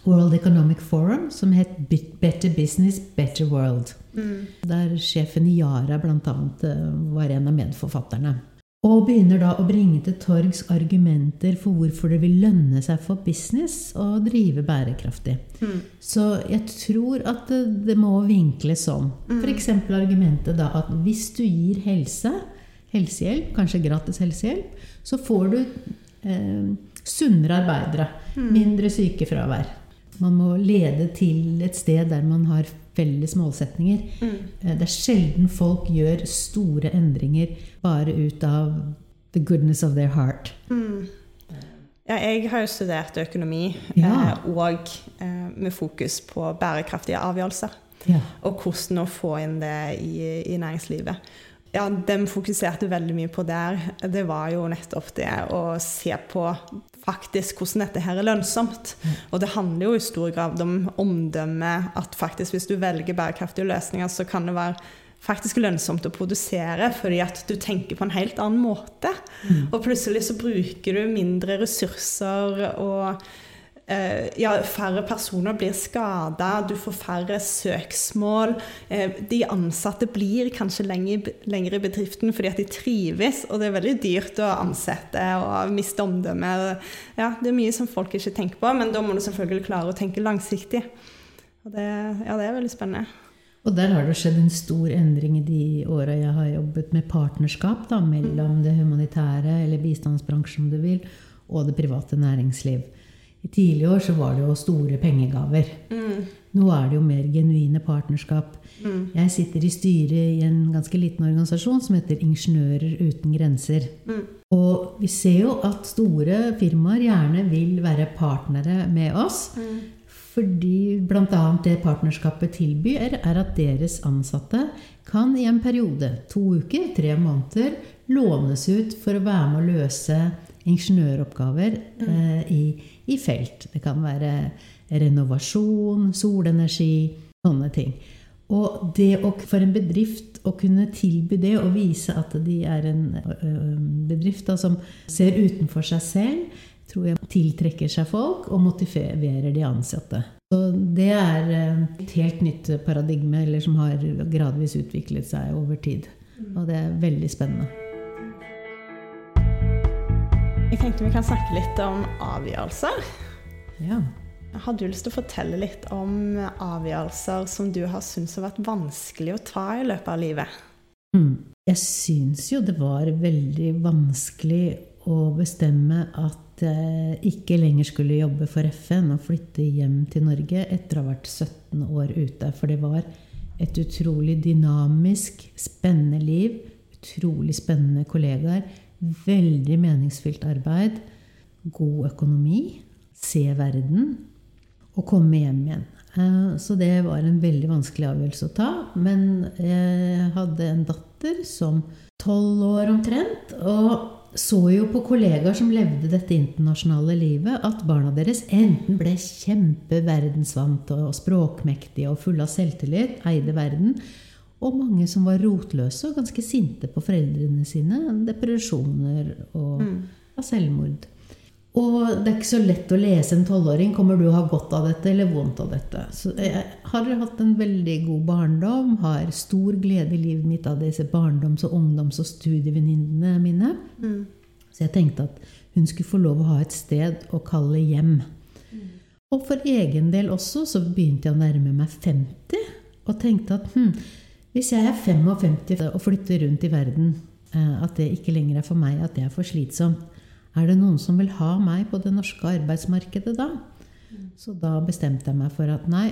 [SPEAKER 2] World Economic Forum som het Better Business, Better World. Der sjefen i Yara bl.a. var en av medforfatterne. Og begynner da å bringe til torgs argumenter for hvorfor det vil lønne seg for business å drive bærekraftig. Så jeg tror at det, det må vinkles sånn. F.eks. argumentet da at hvis du gir helse, helsehjelp, kanskje gratis helsehjelp, så får du eh, sunnere arbeidere. Mindre sykefravær. Man må lede til et sted der man har felles målsetninger. Mm. Det er sjelden folk gjør store endringer bare ut av the goodness of their heart.
[SPEAKER 1] Ja, jeg har jo studert økonomi,
[SPEAKER 2] Ja.
[SPEAKER 1] eh, og eh, med fokus på bærekraftige avgjørelser.
[SPEAKER 2] Ja.
[SPEAKER 1] Og hvordan å få inn det i, i næringslivet. Ja, de fokuserte veldig mye på der, det var jo nettopp det å se på faktisk hvordan dette her er lønnsomt. Og det handler jo i stor grad om omdømme. At faktisk hvis du velger bærekraftige løsninger, så kan det være faktisk lønnsomt å produsere fordi at du tenker på en helt annen måte. Og plutselig så bruker du mindre ressurser og ja, færre personer blir skada, du får færre søksmål. Eh, de ansatte blir kanskje lenger i bedriften fordi at de trives, og det er veldig dyrt å ansette og miste omdømmet. Ja, det er mye som folk ikke tenker på, men da må du selvfølgelig klare å tenke langsiktig. Og det, ja, det er veldig spennende.
[SPEAKER 2] Og der har det skjedd en stor endring i de åra jeg har jobbet med partnerskap da, mellom det humanitære, eller bistandsbransjen om du vil, og det private næringsliv. I tidligere år så var det jo store pengegaver. Nå er det jo mer genuine partnerskap. Jeg sitter i styret i en ganske liten organisasjon som heter Ingeniører uten grenser. Og vi ser jo at store firmaer gjerne vil være partnere med oss. Fordi bl.a. det partnerskapet tilbyr, er at deres ansatte kan i en periode, to uker, tre måneder, lånes ut for å være med å løse ingeniøroppgaver eh, i, i felt. Det kan være renovasjon, solenergi, sånne ting. Og det å, for en bedrift å kunne tilby det og vise at de er en bedrift da, som ser utenfor seg selv, tror jeg tiltrekker seg folk og motiverer de ansatte. Så det er et helt nytt paradigme eller som har gradvis utviklet seg over tid. Og det er veldig spennende.
[SPEAKER 1] Jeg tenkte vi kan snakke litt om avgjørelser.
[SPEAKER 2] Ja.
[SPEAKER 1] Har du lyst til å fortelle litt om avgjørelser som du har syntes har vært vanskelig å ta i løpet av livet?
[SPEAKER 2] Mm. Jeg syns jo det var veldig vanskelig å bestemme at jeg ikke lenger skulle jobbe for FN og flytte hjem til Norge etter å ha vært 17 år ute. For det var et utrolig dynamisk, spennende liv. Utrolig spennende kollegaer. Veldig meningsfylt arbeid. God økonomi. Se verden. Og komme hjem igjen. Eh, Så det var en veldig vanskelig avgjørelse å ta. Men jeg hadde en datter som tolv år omtrent. Og så jo på kollegaer som levde dette internasjonale livet, at barna deres enten ble kjempeverdensvante og språkmektige og fulle av selvtillit, eide verden, og mange som var rotløse og ganske sinte på foreldrene sine. Depresjoner og ja, selvmord. Og det er ikke så lett å lese en tolvåring. Kommer du å ha godt av dette eller vondt av dette? Så jeg har hatt en veldig god barndom. Har stor glede i livet mitt av disse barndoms- og ungdoms- og studievenninnene mine. Så jeg tenkte at hun skulle få lov å ha et sted å kalle hjem. Og for egen del også så begynte jeg å nærme meg 50 og tenkte at hm, hvis jeg er 55 og flytter rundt i verden Eh, at det ikke lenger er for meg, at det er for slitsomt. Er det noen som vil ha meg på det norske arbeidsmarkedet da? Så da bestemte jeg meg for at nei,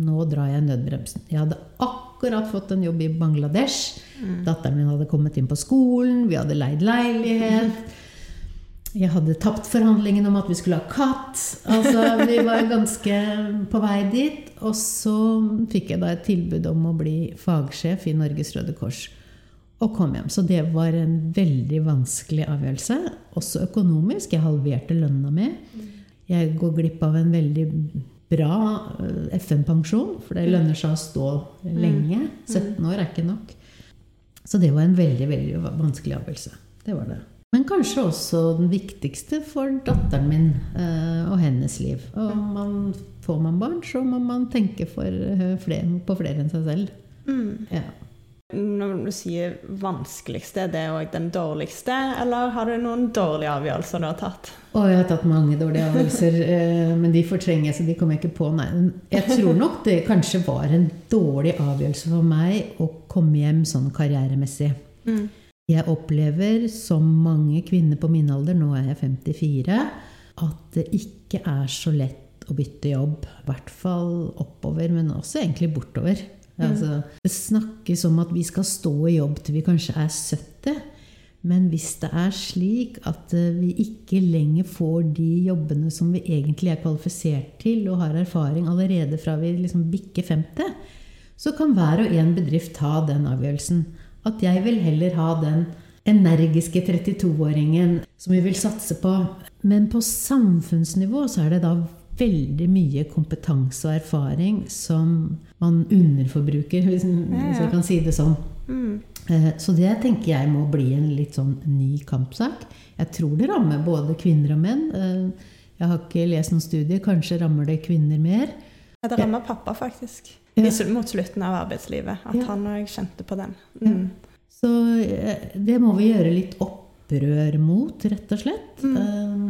[SPEAKER 2] nå drar jeg nødbremsen. Jeg hadde akkurat fått en jobb i Bangladesh. Mm. Datteren min hadde kommet inn på skolen, vi hadde leid leilighet. Jeg hadde tapt forhandlingen om at vi skulle ha katt. Altså, Vi var ganske på vei dit. Og så fikk jeg da et tilbud om å bli fagsjef i Norges Røde Kors og kom hjem. Så det var en veldig vanskelig avgjørelse. Også økonomisk. Jeg halverte lønna mi. Jeg går glipp av en veldig bra eh, FN-pensjon, for det lønner seg å stå lenge. 17 år er ikke nok. Så det var en veldig, veldig vanskelig avgjørelse. Det var det. Men kanskje også den viktigste for datteren min eh, og hennes liv. Og man, får man barn, så må man tenke eh, flere, på flere enn seg selv. Mm. Ja.
[SPEAKER 1] Når du sier vanskeligste, er det òg den dårligste, eller har du noen dårlige avgjørelser du har tatt?
[SPEAKER 2] Å, jeg har tatt mange dårlige avgjørelser, *laughs* eh, men de fortrenger jeg, så de kommer jeg ikke på. Nei. Jeg tror nok det kanskje var en dårlig avgjørelse for meg å komme hjem sånn karrieremessig. Mm. Jeg opplever, som mange kvinner på min alder, nå er jeg 54, at det ikke er så lett å bytte jobb. I hvert fall oppover, men også egentlig bortover. Mm. Altså, det snakkes om at vi skal stå i jobb til vi kanskje er 70. Men hvis det er slik at eh, vi ikke lenger får de jobbene som vi egentlig er kvalifisert til og har erfaring allerede fra vi liksom bikker 50, så kan hver og en bedrift ta den avgjørelsen. At jeg vil heller ha den energiske 32-åringen som vi vil satse på. Men på samfunnsnivå så er det da veldig mye kompetanse og erfaring som man underforbruker, *laughs* hvis man kan si det sånn. Mm. Eh, så det tenker jeg må bli en litt sånn ny kampsak. Jeg tror det rammer både kvinner og menn. Eh, jeg har ikke lest noen studier. Kanskje rammer det kvinner mer.
[SPEAKER 1] Ja, det rammer pappa, faktisk. Ja. Mot slutten av arbeidslivet. At ja. han òg kjente på den. Mm.
[SPEAKER 2] Så eh, det må vi gjøre litt opprør mot, rett og slett. Mm.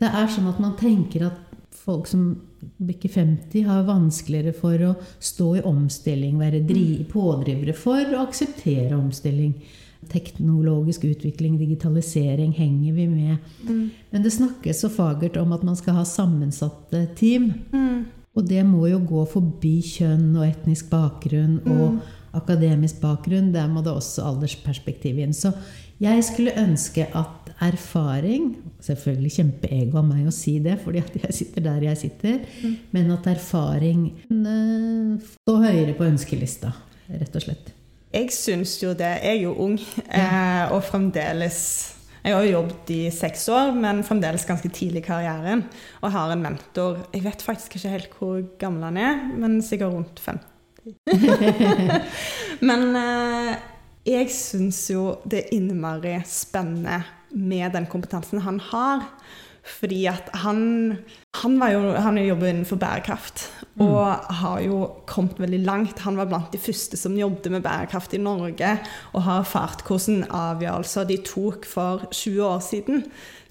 [SPEAKER 2] Det er sånn at man tenker at folk som bikker 50, har vanskeligere for å stå i omstilling, være mm. pådrivere for å akseptere omstilling. Teknologisk utvikling, digitalisering henger vi med. Mm. Men det snakkes så fagert om at man skal ha sammensatte team. Mm. Og det må jo gå forbi kjønn og etnisk bakgrunn og mm. akademisk bakgrunn. Der må det også aldersperspektiv inn. Så jeg skulle ønske at erfaring Selvfølgelig kjempeego av meg å si det, fordi at jeg sitter der jeg sitter. Mm. Men at erfaring står høyere på ønskelista, rett og slett.
[SPEAKER 1] Jeg syns jo det. Jeg er jo ung, ja. og fremdeles jeg har jo jobbet i seks år, men fremdeles ganske tidlig i karrieren. Og har en mentor. Jeg vet faktisk ikke helt hvor gammel han er, men sikkert rundt 50. *laughs* men eh, jeg syns jo det er innmari spennende med den kompetansen han har. Fordi at han Han, var jo, han jobber innenfor bærekraft mm. og mm. har jo kommet veldig langt. Han var blant de første som jobbet med bærekraft i Norge, og har erfart hvordan avgjørelser de tok for 20 år siden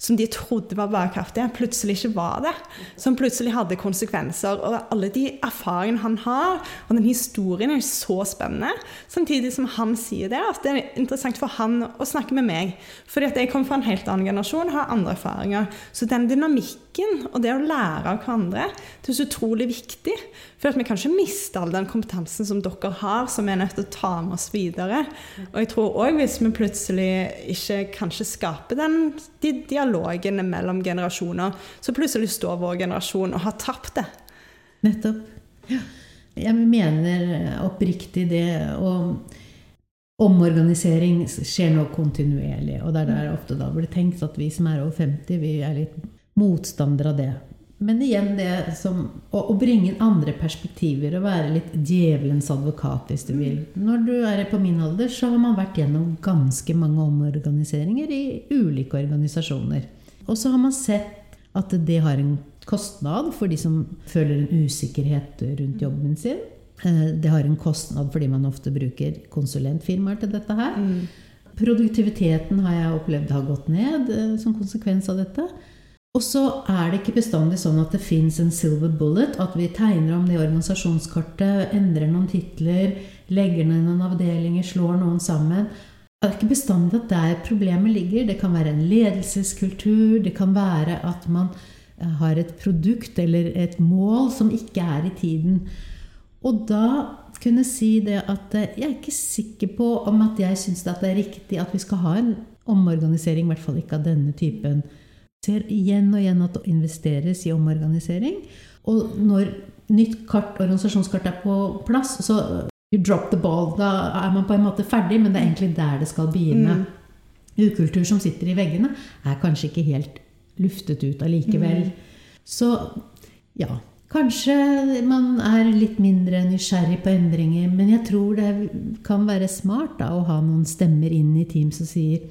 [SPEAKER 1] som de trodde var bærekraftige, plutselig ikke var det. Som plutselig hadde konsekvenser. Og alle de erfaringene han har, og den historien er så spennende. Samtidig som han sier det, at det er interessant for han å snakke med meg. Fordi at jeg kommer fra en helt annen generasjon, har andre erfaringer. Så den dynamikken og det å lære av hverandre, det er så utrolig viktig. For at vi kan ikke miste all den kompetansen som dere har, som vi er nødt til å ta med oss videre. Og jeg tror òg hvis vi plutselig ikke kanskje skaper den de dialogen mellom generasjoner, så plutselig står vår generasjon og har tapt det.
[SPEAKER 2] Nettopp. Ja. Jeg mener oppriktig det. Og omorganisering skjer nå kontinuerlig. Og det er der ofte da blir tenkt at vi som er over 50, vi er litt motstandere av det. Men igjen det som å, å, bringe inn andre perspektiver og være litt djevelens advokat, hvis du vil. Når du er på min alder, så har man vært gjennom ganske mange omorganiseringer i ulike organisasjoner. Og så har man sett at det har en kostnad for de som føler en usikkerhet rundt jobben sin. Eh, det har en kostnad fordi man ofte bruker konsulentfirmaer til dette her. Mm. Produktiviteten har jeg opplevd har gått ned eh, som konsekvens av dette. Og så er det ikke bestandig sånn at det fins en silver bullet, at vi tegner om det organisasjonskartet, endrer noen titler, legger ned noen avdelinger, slår noen sammen. Det er ikke bestandig at der problemet ligger. Det kan være en ledelseskultur. Det kan være at man eh, har et produkt eller et mål som ikke er i tiden. Og da kunne si det at eh, jeg er ikke sikker på om at jeg syns det er riktig at vi skal ha en omorganisering, i hvert fall ikke av denne typen. Ser igjen og igjen at det investeres i omorganisering. Og når nytt kart, organisasjonskart er på plass, så you drop the ball. Da er man på en måte ferdig, men det er egentlig der det skal begynne. Mm. Ukultur som sitter i veggene, er kanskje ikke helt luftet ut allikevel. Mm. Så ja. Kanskje man er litt mindre nysgjerrig på endringer, men jeg tror det kan være smart da, å ha noen stemmer inn i team som sier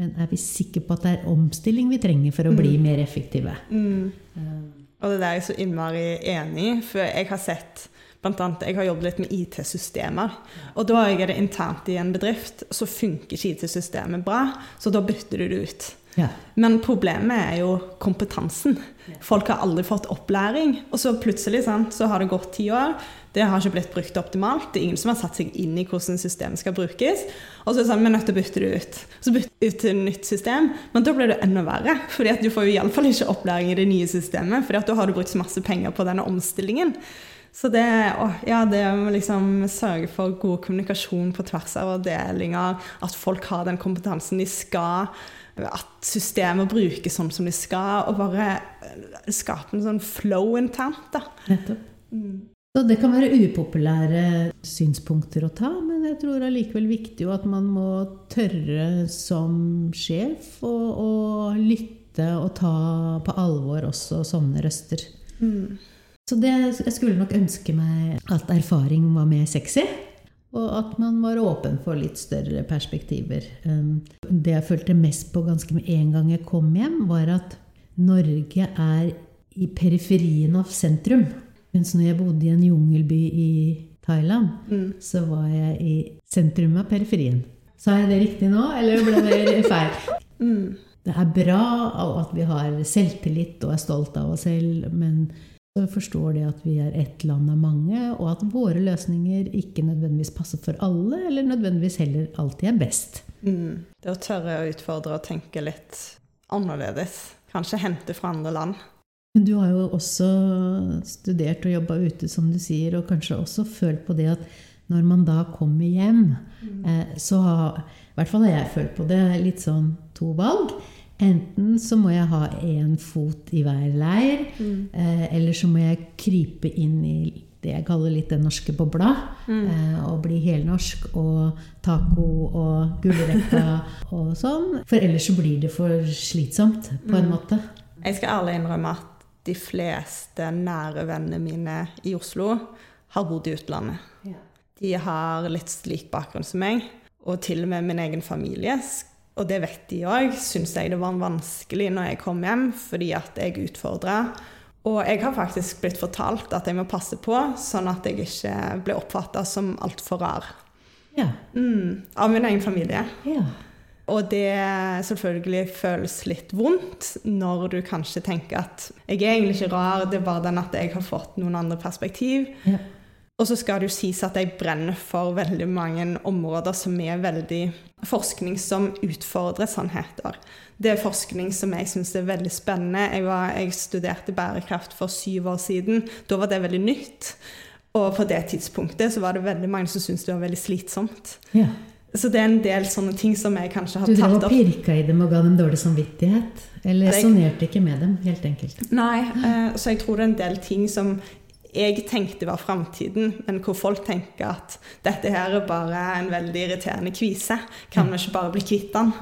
[SPEAKER 2] Men er vi sikre på at det er omstilling vi trenger for å bli mm. mer effektive?
[SPEAKER 1] Mm. Og det der er jeg så innmari enig i, for jeg har sett Blant annet, jeg har jobbet litt med IT-systemer. Og da er det internt i en bedrift, så funker ikke IT-systemet bra, så da bytter du det ut. Ja. Men problemet er jo kompetansen. Folk har aldri fått opplæring. Og så plutselig sant, så har det gått ti år. Det har ikke blitt brukt optimalt. Det er ingen som har satt seg inn i hvordan systemet skal brukes. Og så er det sånn, vi er nødt til å bytte det ut. Så bytte ut til et nytt system. Men da blir det enda verre. fordi at du får jo iallfall ikke opplæring i det nye systemet. fordi at da har du brukt masse penger på denne omstillingen. Så det, å, ja, det å liksom sørge for god kommunikasjon på tvers av avdelinger, at folk har den kompetansen de skal at systemet brukes sånn som de skal, og bare eh, skape en sånn flow internt. da. Nettopp.
[SPEAKER 2] Mm. Så det kan være upopulære synspunkter å ta, men jeg tror allikevel viktig at man må tørre som sjef å lytte og ta på alvor også sånne røster. Mm. Så det, jeg skulle nok ønske meg at erfaring var mer sexy. Og at man var åpen for litt større perspektiver. Um, det jeg følte mest på ganske med en gang jeg kom hjem, var at Norge er i periferien av sentrum. Mens når jeg bodde i en jungelby i Thailand, mm. så var jeg i sentrum av periferien. Sa jeg det riktig nå, eller ble det *laughs* feil? Mm. Det er bra at vi har selvtillit og er stolt av oss selv, men så forstår de at vi er ett land av mange, og at våre løsninger ikke nødvendigvis passer for alle, eller nødvendigvis heller alltid er best.
[SPEAKER 1] Mm. Det å tørre å utfordre og tenke litt annerledes. Kanskje hente fra andre land.
[SPEAKER 2] Du har jo også studert og jobba ute, som du sier, og kanskje også følt på det at når man da kommer hjem, mm. eh, så har I hvert fall har jeg følt på det litt sånn to valg. Enten så må jeg ha én fot i hver leir, mm. eh, eller så må jeg krype inn i det jeg kaller litt den norske bobla. Mm. Eh, og bli helnorsk og taco og gulrøtta *laughs* og sånn. For ellers så blir det for slitsomt, på en mm. måte.
[SPEAKER 1] Jeg skal ærlig innrømme at de fleste nære vennene mine i Oslo har bodd i utlandet. Ja. De har litt slik bakgrunn som meg, og til og med min egen familie og det vet de òg, syns jeg det var vanskelig når jeg kom hjem, fordi at jeg utfordra. Og jeg har faktisk blitt fortalt at jeg må passe på, sånn at jeg ikke blir oppfatta som altfor rar. Ja. Mm, av min egen familie. Ja. Og det selvfølgelig føles litt vondt når du kanskje tenker at jeg er egentlig ikke rar, det er bare den at jeg har fått noen andre perspektiv. Ja. Og så skal det jo sies at jeg brenner for veldig mange områder som er veldig forskning som utfordrer sannheter. Det er forskning som jeg syns er veldig spennende. Jeg, var, jeg, studerte bærekraft for syv år siden. Da var det veldig nytt. Og på det tidspunktet så var det veldig mange som syntes det var veldig slitsomt. Ja. Så det er en del sånne ting som jeg kanskje har tatt opp.
[SPEAKER 2] Du drev og pirka i dem og ga dem dårlig samvittighet? Eller resonnerte ikke med dem, helt enkelt?
[SPEAKER 1] Nei, eh, så jeg tror det er en del ting som jeg tenkte var framtiden, men hvor folk tenker at dette her er bare en veldig irriterende kvise. Kan vi ikke bare bli kvitt den?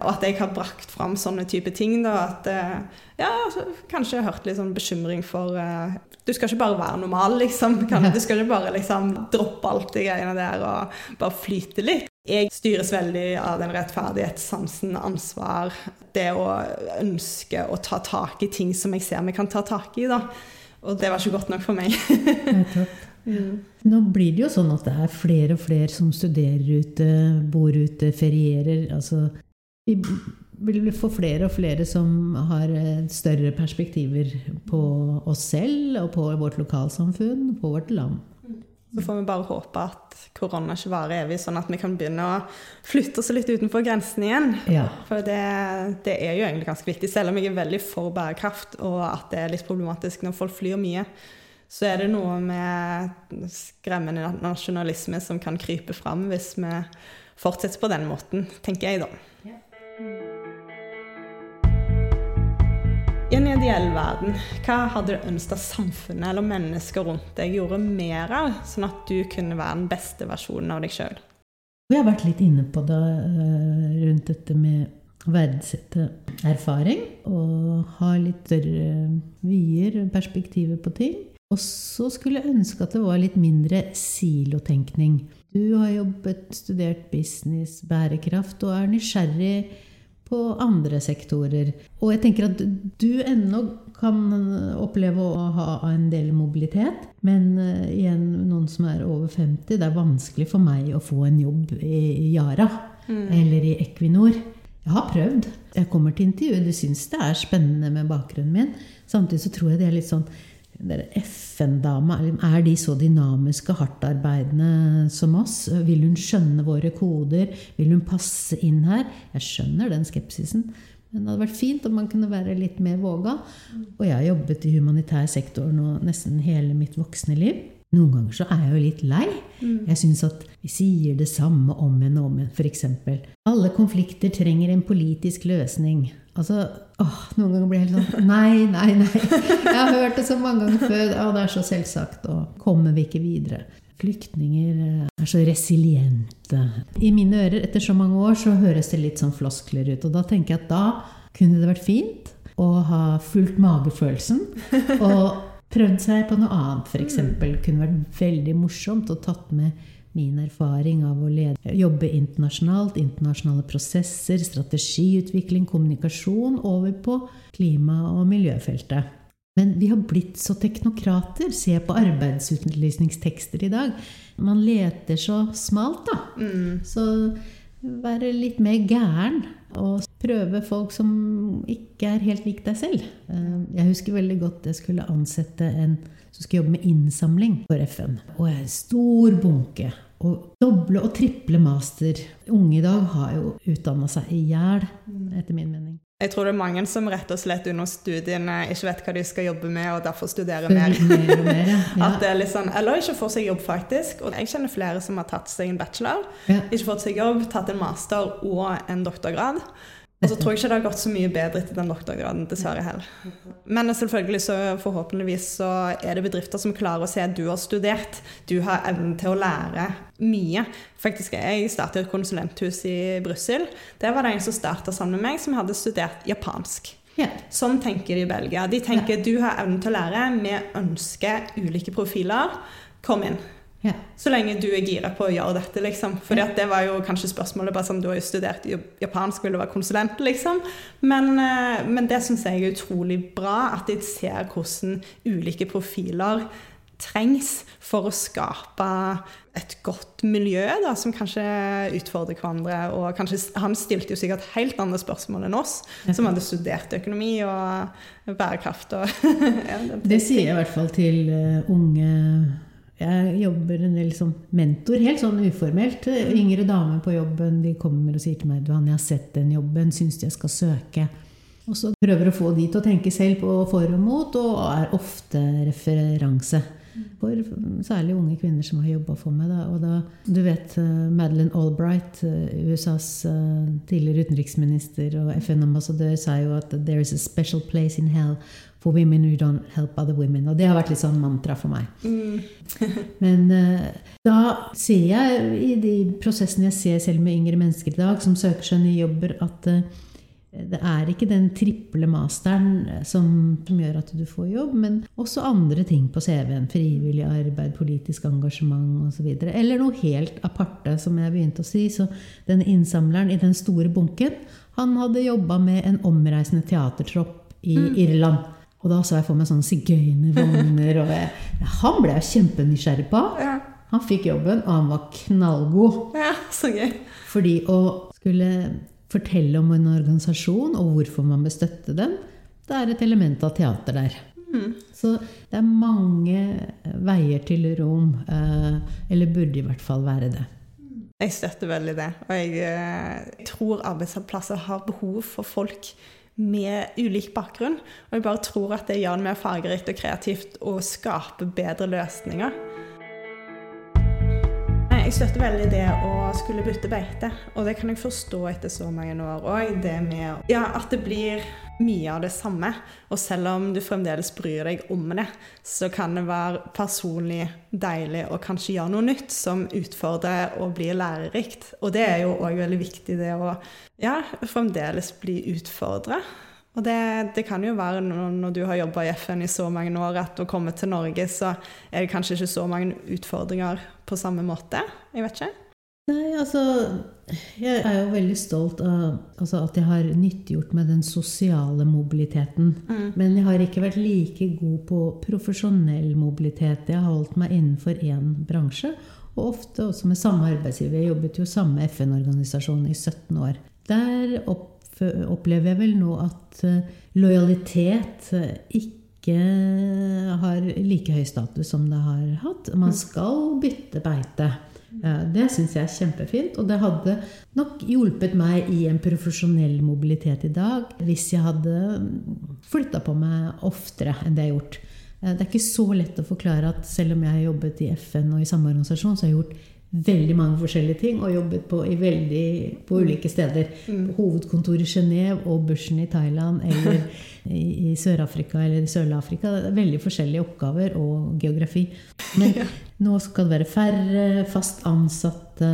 [SPEAKER 1] Og at jeg har brakt fram sånne type ting. Da, at eh, ja, altså, kanskje jeg har hørt litt sånn bekymring for uh, Du skal ikke bare være normal, liksom. *laughs* Kan, du skal ikke bare liksom droppe alt de greiene der og bare flyte litt. Jeg styres veldig av den rettferdighetssansen, ansvar, det å ønske å ta tak i ting som jeg ser vi kan ta tak i. da. Og det var ikke godt nok for meg. *laughs*
[SPEAKER 2] mm. Nå blir det jo sånn at det er flere og flere som studerer ute, bor ute, ferierer. Altså, vi vil få flere og flere som har eh, større perspektiver på oss selv og på vårt lokalsamfunn, på vårt land.
[SPEAKER 1] Så får vi bare håpe at korona ikke varer evig, sånn at vi kan begynne å flytte oss litt utenfor grensene igjen.
[SPEAKER 2] Ja.
[SPEAKER 1] For det, det er jo egentlig ganske viktig. Selv om jeg er veldig for bærekraft, og at det er litt problematisk når folk flyr mye, så er det noe med skremmende nasjonalisme som kan krype fram hvis vi fortsetter på den måten, tenker jeg da. I en ideell verden, hva hadde du ønsket samfunnet eller mennesker rundt deg gjorde mer av, sånn at du kunne være den beste versjonen av deg sjøl?
[SPEAKER 2] Vi har vært litt inne på det eh, rundt dette med å verdsette erfaring og ha litt større vyer, perspektiver på ting. Og så skulle jeg ønske at det var litt mindre silotenkning. Du har jobbet, studert business, bærekraft og er nysgjerrig på andre sektorer. Og jeg tenker at du ennå kan oppleve å ha en del mobilitet. Men uh, igjen, noen som er over 50, det er vanskelig for meg å få en jobb i Yara mm. eller i Equinor. Jeg har prøvd. Jeg kommer til intervju, du syns det er spennende med bakgrunnen min. Samtidig så tror jeg det er litt sånn FN-dama, er de så dynamiske, hardtarbeidende som oss? Vil hun skjønne våre koder? Vil hun passe inn her? Jeg skjønner den skepsisen. Men det hadde vært fint om man kunne være litt mer våga. Og jeg har jobbet i humanitær sektor nå nesten hele mitt voksne liv. Noen ganger så er jeg jo litt lei. Mm. Jeg syns at vi sier det samme om igjen og om igjen. F.eks.: Alle konflikter trenger en politisk løsning. Altså, åh, Noen ganger blir jeg helt sånn Nei, nei, nei. Jeg har hørt det så mange ganger før. Og det er så selvsagt. Og kommer vi ikke videre? Flyktninger eh, er så resiliente. I mine ører etter så mange år så høres det litt sånn floskler ut. Og da tenker jeg at da kunne det vært fint å ha fulgt magefølelsen. Og prøvd seg på noe annet, f.eks. Kunne vært veldig morsomt og tatt med min erfaring av å lede, jobbe internasjonalt, internasjonale prosesser, strategiutvikling, kommunikasjon, over på klima- og miljøfeltet. Men vi har blitt så teknokrater. Se på arbeidsutlysningstekster i dag. Man leter så smalt, da. Mm. Så være litt mer gæren og prøve folk som ikke er helt lik deg selv. Eh, jeg husker veldig godt jeg skulle ansette en som skulle jobbe med innsamling for FN. Og en stor bunke. Og doble og triple master. Unge i dag har jo utdanna seg i hjel, etter min mening.
[SPEAKER 1] Jeg tror det er mange som rett og slett under studiene ikke vet hva de skal jobbe med, og derfor studerer mer.
[SPEAKER 2] mer, mer ja. *laughs*
[SPEAKER 1] At det er litt sånn, Eller ikke får seg jobb, faktisk. Og jeg kjenner flere som har tatt seg en bachelor,
[SPEAKER 2] ja.
[SPEAKER 1] ikke fått seg jobb, tatt en master og en doktorgrad. Og så tror jeg ikke det har gått så mye bedre etter den doktorgraden, dessverre heller. Men selvfølgelig så forhåpentligvis så er det bedrifter som klarer å se at du har studert. Du har evnen til å lære mye. Faktisk, Jeg startet et konsulenthus i Brussel. Det var det en som starta sammen med meg, som hadde studert japansk.
[SPEAKER 2] Yeah.
[SPEAKER 1] Sånn tenker de i Belgia. De tenker yeah. du har evnen til å lære, vi ønsker ulike profiler. Kom inn.
[SPEAKER 2] Ja.
[SPEAKER 1] Så lenge du er gira på å gjøre dette, liksom. Fordi det var jo kanskje spørsmålet bare sånn, Du har jo studert japansk, vil du være konsulent, liksom? Men, eh, men det syns jeg er utrolig bra, at de ser hvordan ulike profiler trengs for å skape et godt miljø da, som kanskje utfordrer hverandre. Og kanskje, han stilte jo sikkert helt andre spørsmål enn oss, som hadde studert økonomi og bærekraft. Og, *laughs*
[SPEAKER 2] det sier jeg i hvert fall til uh, unge jeg jobber en del som mentor, helt sånn uformelt. Yngre damer på jobben de kommer og sier til meg du, jeg har sett den jobben, syns jeg skal søke. Og så prøver å få de til å tenke selv på for og mot, og er ofte referanse. For særlig unge kvinner som har jobba for meg. Da. Og da, du vet uh, Madeleine Albright, uh, USAs uh, tidligere utenriksminister og FN-ambassadør, sa jo at 'there is a special place in hell for women who don't help other women. Og det har vært litt sånn mantra for meg.
[SPEAKER 1] Mm. *laughs* *laughs*
[SPEAKER 2] Men uh, da ser jeg i de prosessene jeg ser selv med yngre mennesker i dag, som søker seg nye jobber, at uh, det er ikke den triple masteren som, som, gjør at du får jobb, men også andre ting på CV-en. Frivillig arbeid, politisk engasjement osv. Eller noe helt aparte, som jeg begynte å si. Så denne innsamleren i den store bunken, han hadde jobba med en omreisende teatertropp i mm. Irland. Og da så jeg for meg sånne sigøynervogner. Han ble jeg kjempenysgjerrig på.
[SPEAKER 1] Ja.
[SPEAKER 2] Han fikk jobben, og han var knallgod.
[SPEAKER 1] Ja, så gøy.
[SPEAKER 2] Fordi å skulle fortelle om en organisasjon og hvorfor man bør støtte den, det er et element av teater der.
[SPEAKER 1] Mm.
[SPEAKER 2] Så det er mange veier til Rom, eh, eller burde i hvert fall være det.
[SPEAKER 1] Jeg støtter veldig det. Og jeg, eh, jeg tror arbeidsplasser har behov for folk med ulik bakgrunn. Og jeg bare tror at det gjør det mer fargerikt og kreativt og skaper bedre løsninger. Jeg støtter veldig det å skulle bytte beite, og det kan jeg forstå etter så mange år òg. Det med ja, at det blir mye av det samme. Og selv om du fremdeles bryr deg om det, så kan det være personlig deilig å kanskje gjøre noe nytt som utfordrer og blir lærerikt. Og det er jo òg veldig viktig, det å ja, fremdeles bli utfordra. Og det, det, kan jo være når du har jobba i FN i så mange år, at å komme til Norge, så er det kanskje ikke så mange utfordringer på samme måte. Jeg vet ikke.
[SPEAKER 2] Nei, altså Jeg er jo veldig stolt av altså, at jeg har nyttiggjort meg den sosiale mobiliteten.
[SPEAKER 1] Mm.
[SPEAKER 2] Men jeg har ikke vært like god på profesjonell mobilitet. Jeg har holdt meg innenfor én bransje. Og ofte også med samme arbeidsgiver. Jeg jobbet jo samme FN-organisasjon i 17 år. Der opp, opplever jeg vel nå at uh, lojalitet uh, ikke har like høy status som det har hatt. Man skal bytte beite. Det syns jeg er kjempefint. Og det hadde nok hjulpet meg i en profesjonell mobilitet i dag hvis jeg hadde flytta på meg oftere enn det jeg har gjort. Det er ikke så lett å forklare at selv om jeg har jobbet i FN og i samme organisasjon, så har jeg gjort veldig mange forskjellige ting og jobbet på, veldig, på ulike steder.
[SPEAKER 1] Mm.
[SPEAKER 2] På hovedkontor i Genéve og bushen i Thailand eller *laughs* i, i Sør-Afrika eller Sør-Afrika. Veldig forskjellige oppgaver og geografi. Men nå skal det være færre fast ansatte.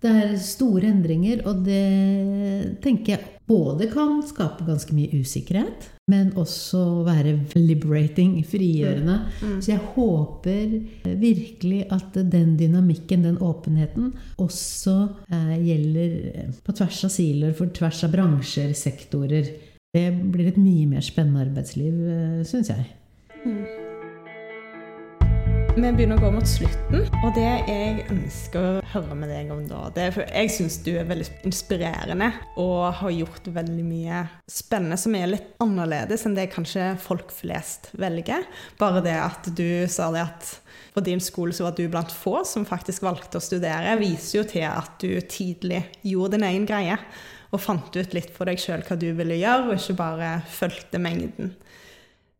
[SPEAKER 2] Det er store endringer, og det tenker jeg både kan skape ganske mye usikkerhet, men også være liberating, frigjørende.
[SPEAKER 1] Mm.
[SPEAKER 2] Så jeg håper virkelig at den dynamikken, den åpenheten, også eh, gjelder på tvers av siloer, for tvers av bransjer, sektorer. Det blir et mye mer spennende arbeidsliv, eh, syns jeg.
[SPEAKER 1] Mm. Vi begynner å gå mot slutten, og det jeg ønsker å høre med deg om da det er for Jeg syns du er veldig inspirerende og har gjort veldig mye spennende som er litt annerledes enn det kanskje folk flest velger. Bare det at du sa det at på din skole så var du blant få som faktisk valgte å studere, viser jo til at du tidlig gjorde din egen greie og fant ut litt for deg sjøl hva du ville gjøre, og ikke bare fulgte mengden.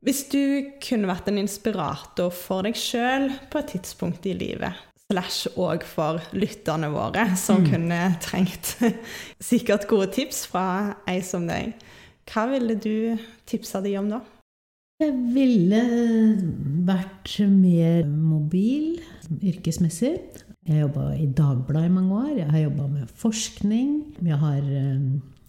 [SPEAKER 1] Hvis du kunne vært en inspirator for deg sjøl på et tidspunkt i livet, slash òg for lytterne våre, som
[SPEAKER 2] Mm.
[SPEAKER 1] kunne trengt *laughs* sikkert gode tips fra ei som deg, hva ville du tipsa de om da?
[SPEAKER 2] Jeg ville vært mer mobil yrkesmessig. Jeg har jobba i Dagbladet i mange år. Jeg har jobba med forskning. Jeg har eh,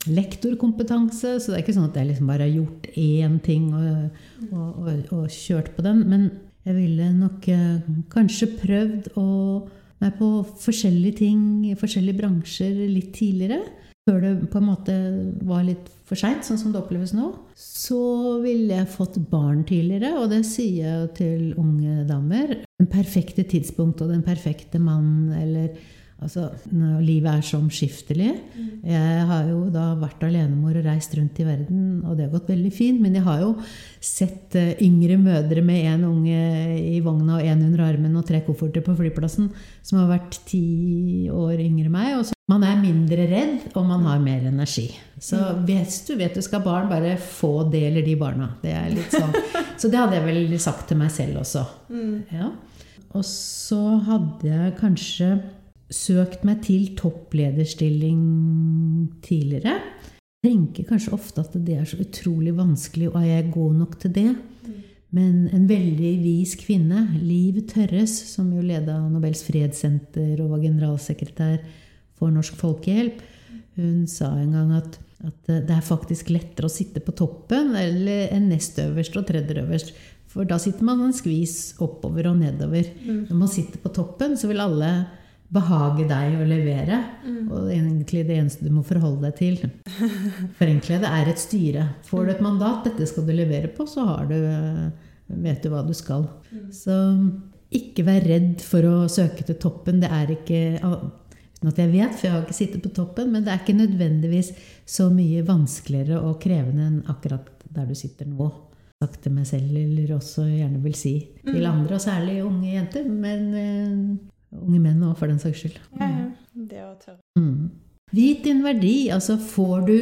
[SPEAKER 2] lektorkompetanse, så det er ikke sånn at jeg liksom bare har gjort én ting og, og, og, og kjørt på den. Men jeg ville nok eh, kanskje prøvd å meg på forskjellige ting i forskjellige bransjer litt tidligere. Før det på en måte var litt for seint, sånn som det oppleves nå. Så ville jeg fått barn tidligere, og det sier jeg til unge damer. Den perfekte tidspunkt og den perfekte mann eller Altså, livet er så omskiftelig. Jeg har jo da vært alenemor og reist rundt i verden, og det har gått veldig fint. Men jeg har jo sett eh, yngre mødre med én unge i vogna og én under armen og tre kofferter på flyplassen som har vært ti år yngre enn meg. Og så man er mindre redd, og man har mer energi. Så hvis du vet du skal barn, bare få det eller de barna. Det er litt sånn. *laughs* Så det hadde jeg vel sagt til meg selv også. Ja. Og så hadde jeg kanskje søkt meg til topplederstilling tidligere. Jeg tenker kanskje ofte at det er så utrolig vanskelig, og er jeg god nok til det? Men en veldig vis kvinne, Liv Tørres, som jo leda Nobels fredssenter og var generalsekretær for Norsk Folkehjelp, hun sa en gang at, at det er faktisk lettere å sitte på toppen eller enn nest øverst og tredje øverst. For da sitter man en skvis oppover og nedover. Når man sitter på toppen, så vil alle behage deg å levere. Og egentlig det eneste du må forholde deg til, *laughs* forenkle det, er et styre. Får du et mandat, dette skal du levere på, så har du, vet du hva du skal. Så ikke vær redd for å søke til toppen. Det er ikke uten at jeg vet, for jeg har ikke sittet på toppen, men det er ikke nødvendigvis så mye vanskeligere og krevende enn akkurat der du sitter nå. sagt til meg selv, eller også gjerne vil si til andre, og særlig unge jenter, men eh, unge menn òg, for den saks skyld.
[SPEAKER 1] Ja, ja. Det å tørre.
[SPEAKER 2] Mm. Vit din verdi. Altså, får du,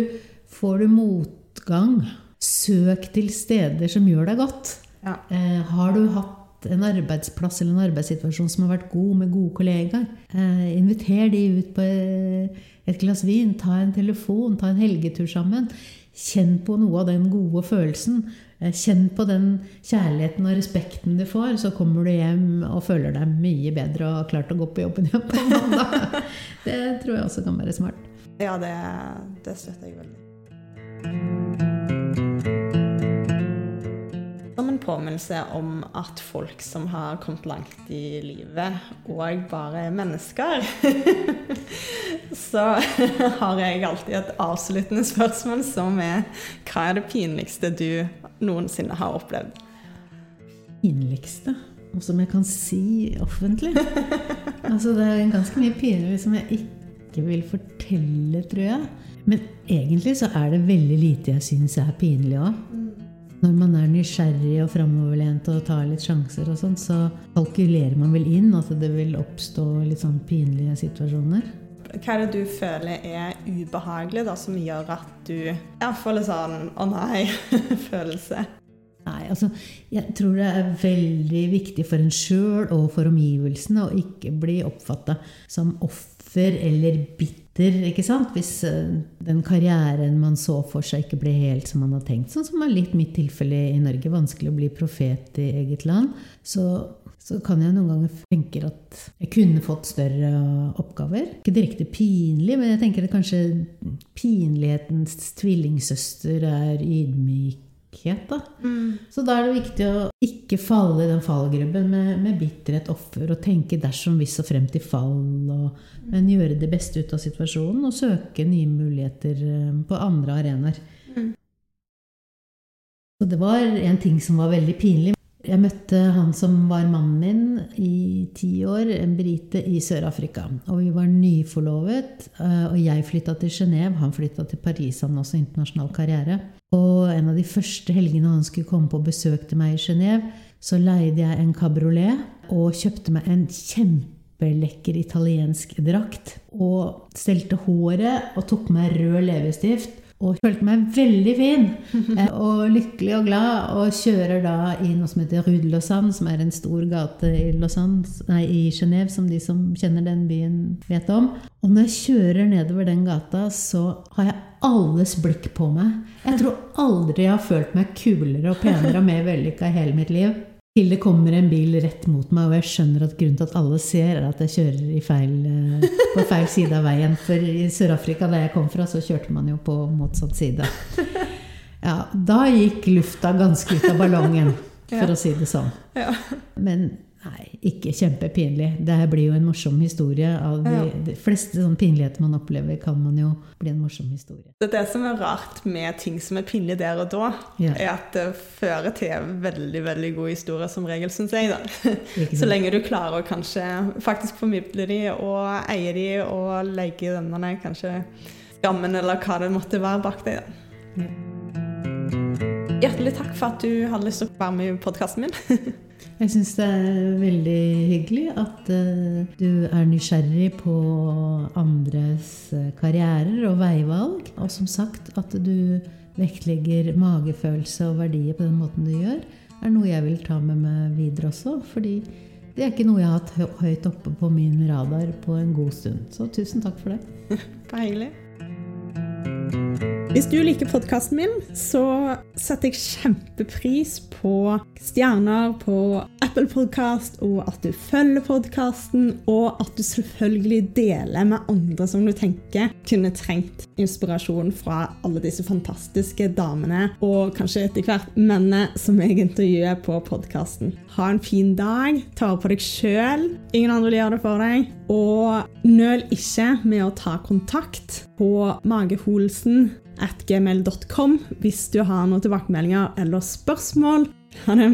[SPEAKER 2] får du motgang, søk til steder som gjør deg godt.
[SPEAKER 1] Ja.
[SPEAKER 2] Eh, har du hatt en arbeidsplass eller en arbeidssituasjon som har vært god, med gode kollegaer, eh, inviter de ut på eh, et glass vin, ta en telefon, ta en helgetur sammen. Kjenn på noe av den gode følelsen. Eh, Kjenn på den kjærligheten og respekten du får, så kommer du hjem og føler deg mye bedre og har klart å gå på jobben igjen på mandag. *laughs* Det tror jeg også kan være smart.
[SPEAKER 1] Ja, det, det støtter jeg veldig. Som en påminnelse om at folk som har kommet langt i livet, òg bare er mennesker, *laughs* så *laughs* har jeg alltid et avsluttende spørsmål som er hva er det pinligste du noensinne har opplevd?
[SPEAKER 2] Pinligste? Og som jeg kan si offentlig? *laughs* Altså, det er ganske mye pinlig som jeg ikke vil fortelle, tror jeg. Men egentlig så er det veldig lite jeg syns er pinlig òg. Når man er nysgjerrig og framoverlent og tar litt sjanser, og sånn, så kalkulerer man vel inn at det vil oppstå litt sånn pinlige situasjoner.
[SPEAKER 1] Hva er det du føler er ubehagelig, da, som gjør at du ja, får litt sånn 'å nei'-følelse? *laughs*
[SPEAKER 2] Nei, altså, jeg tror det er veldig viktig for en sjøl og for omgivelsene å ikke bli oppfatta som offer eller bitter, ikke sant? Hvis eh, den karrieren man så for seg, ikke ble helt som man hadde tenkt. Sånn som er litt mitt tilfelle i Norge. Vanskelig å bli profet i eget land. Så, så kan jeg noen ganger tenke at jeg kunne fått større oppgaver. Ikke direkte pinlig, men jeg tenker at kanskje pinlighetens tvillingsøster er ydmyk da. Så da er det viktig å ikke falle i den fallgrubben med, med bitterhet, offer, og tenke dersom, hvis og frem til fall, og, men gjøre det beste ut av situasjonen og søke nye muligheter eh, på andre arenaer.
[SPEAKER 1] Mm.
[SPEAKER 2] Så det var en ting som var veldig pinlig. Jeg møtte han som var mannen min i ti år, en brite i Sør-Afrika. Og vi var nyforlovet, eh, og jeg flytta til Genéve, han flytta til Paris, han også internasjonal karriere. Og en av de første helgene han skulle komme på besøk til meg i Genéve, så leide jeg en kabriolet og kjøpte meg en kjempelekker italiensk drakt. Og stelte håret og tok meg rød leppestift. Og følte meg veldig fin *laughs* eh, og lykkelig og glad. Og kjører da i noe som heter Rue de Lausanne, som er en stor gate i, Lausanne, nei, i Genéve, som de som kjenner den byen, vet om. Og når jeg kjører nedover den gata, så har jeg alles blikk på meg. Jeg tror aldri jeg har følt meg kulere og penere og mer vellykka i hele mitt liv. Til det kommer en bil rett mot meg, og jeg skjønner at grunnen til at alle ser, er at jeg kjører i feil, eh, på feil side av veien. For i Sør-Afrika, der jeg kom fra, så kjørte man jo på motsatt side. Ja, da gikk lufta ganske ut av ballongen, *laughs* for
[SPEAKER 1] Ja.
[SPEAKER 2] å si det sånn. Men nei, ikke kjempepinlig. Det her blir jo en morsom historie. Av de, de fleste sånne pinligheter man opplever, kan man jo bli en morsom historie.
[SPEAKER 1] Det er det som er rart med ting som er pinlig der og da,
[SPEAKER 2] Ja.
[SPEAKER 1] er at det fører til veldig veldig gode historier som regel, syns jeg. da. Så lenge du klarer å kanskje faktisk formidle de og eie de og legge denne kanskje skammen eller hva det måtte være bak deg. da. Hjertelig takk for at du hadde lyst til å være med i podkasten min. *laughs*
[SPEAKER 2] Jeg syns det er veldig hyggelig at eh, du er nysgjerrig på andres eh, karrierer og veivalg. Og som sagt, at du vektlegger magefølelse og verdier på den måten du gjør, er noe jeg vil ta med meg videre også. Fordi det er ikke noe jeg har hatt høyt oppe på min radar på en god stund. Så tusen takk for det. *laughs*
[SPEAKER 1] Bare. Hvis du liker podkasten min, så setter jeg kjempepris på stjerner på Apple Podcast, og at du følger podkasten, og at du selvfølgelig deler med andre som du tenker kunne trengt inspirasjon fra alle disse fantastiske damene, og kanskje etter hvert mennene som jeg intervjuer på podkasten. Ha en fin dag, ta vare på deg sjøl. Ingen andre vil gjøre det for deg. Og nøl ikke med å ta kontakt på mageholsen at gmail.com hvis du har noen tilbakemeldinger eller spørsmål. Ha det.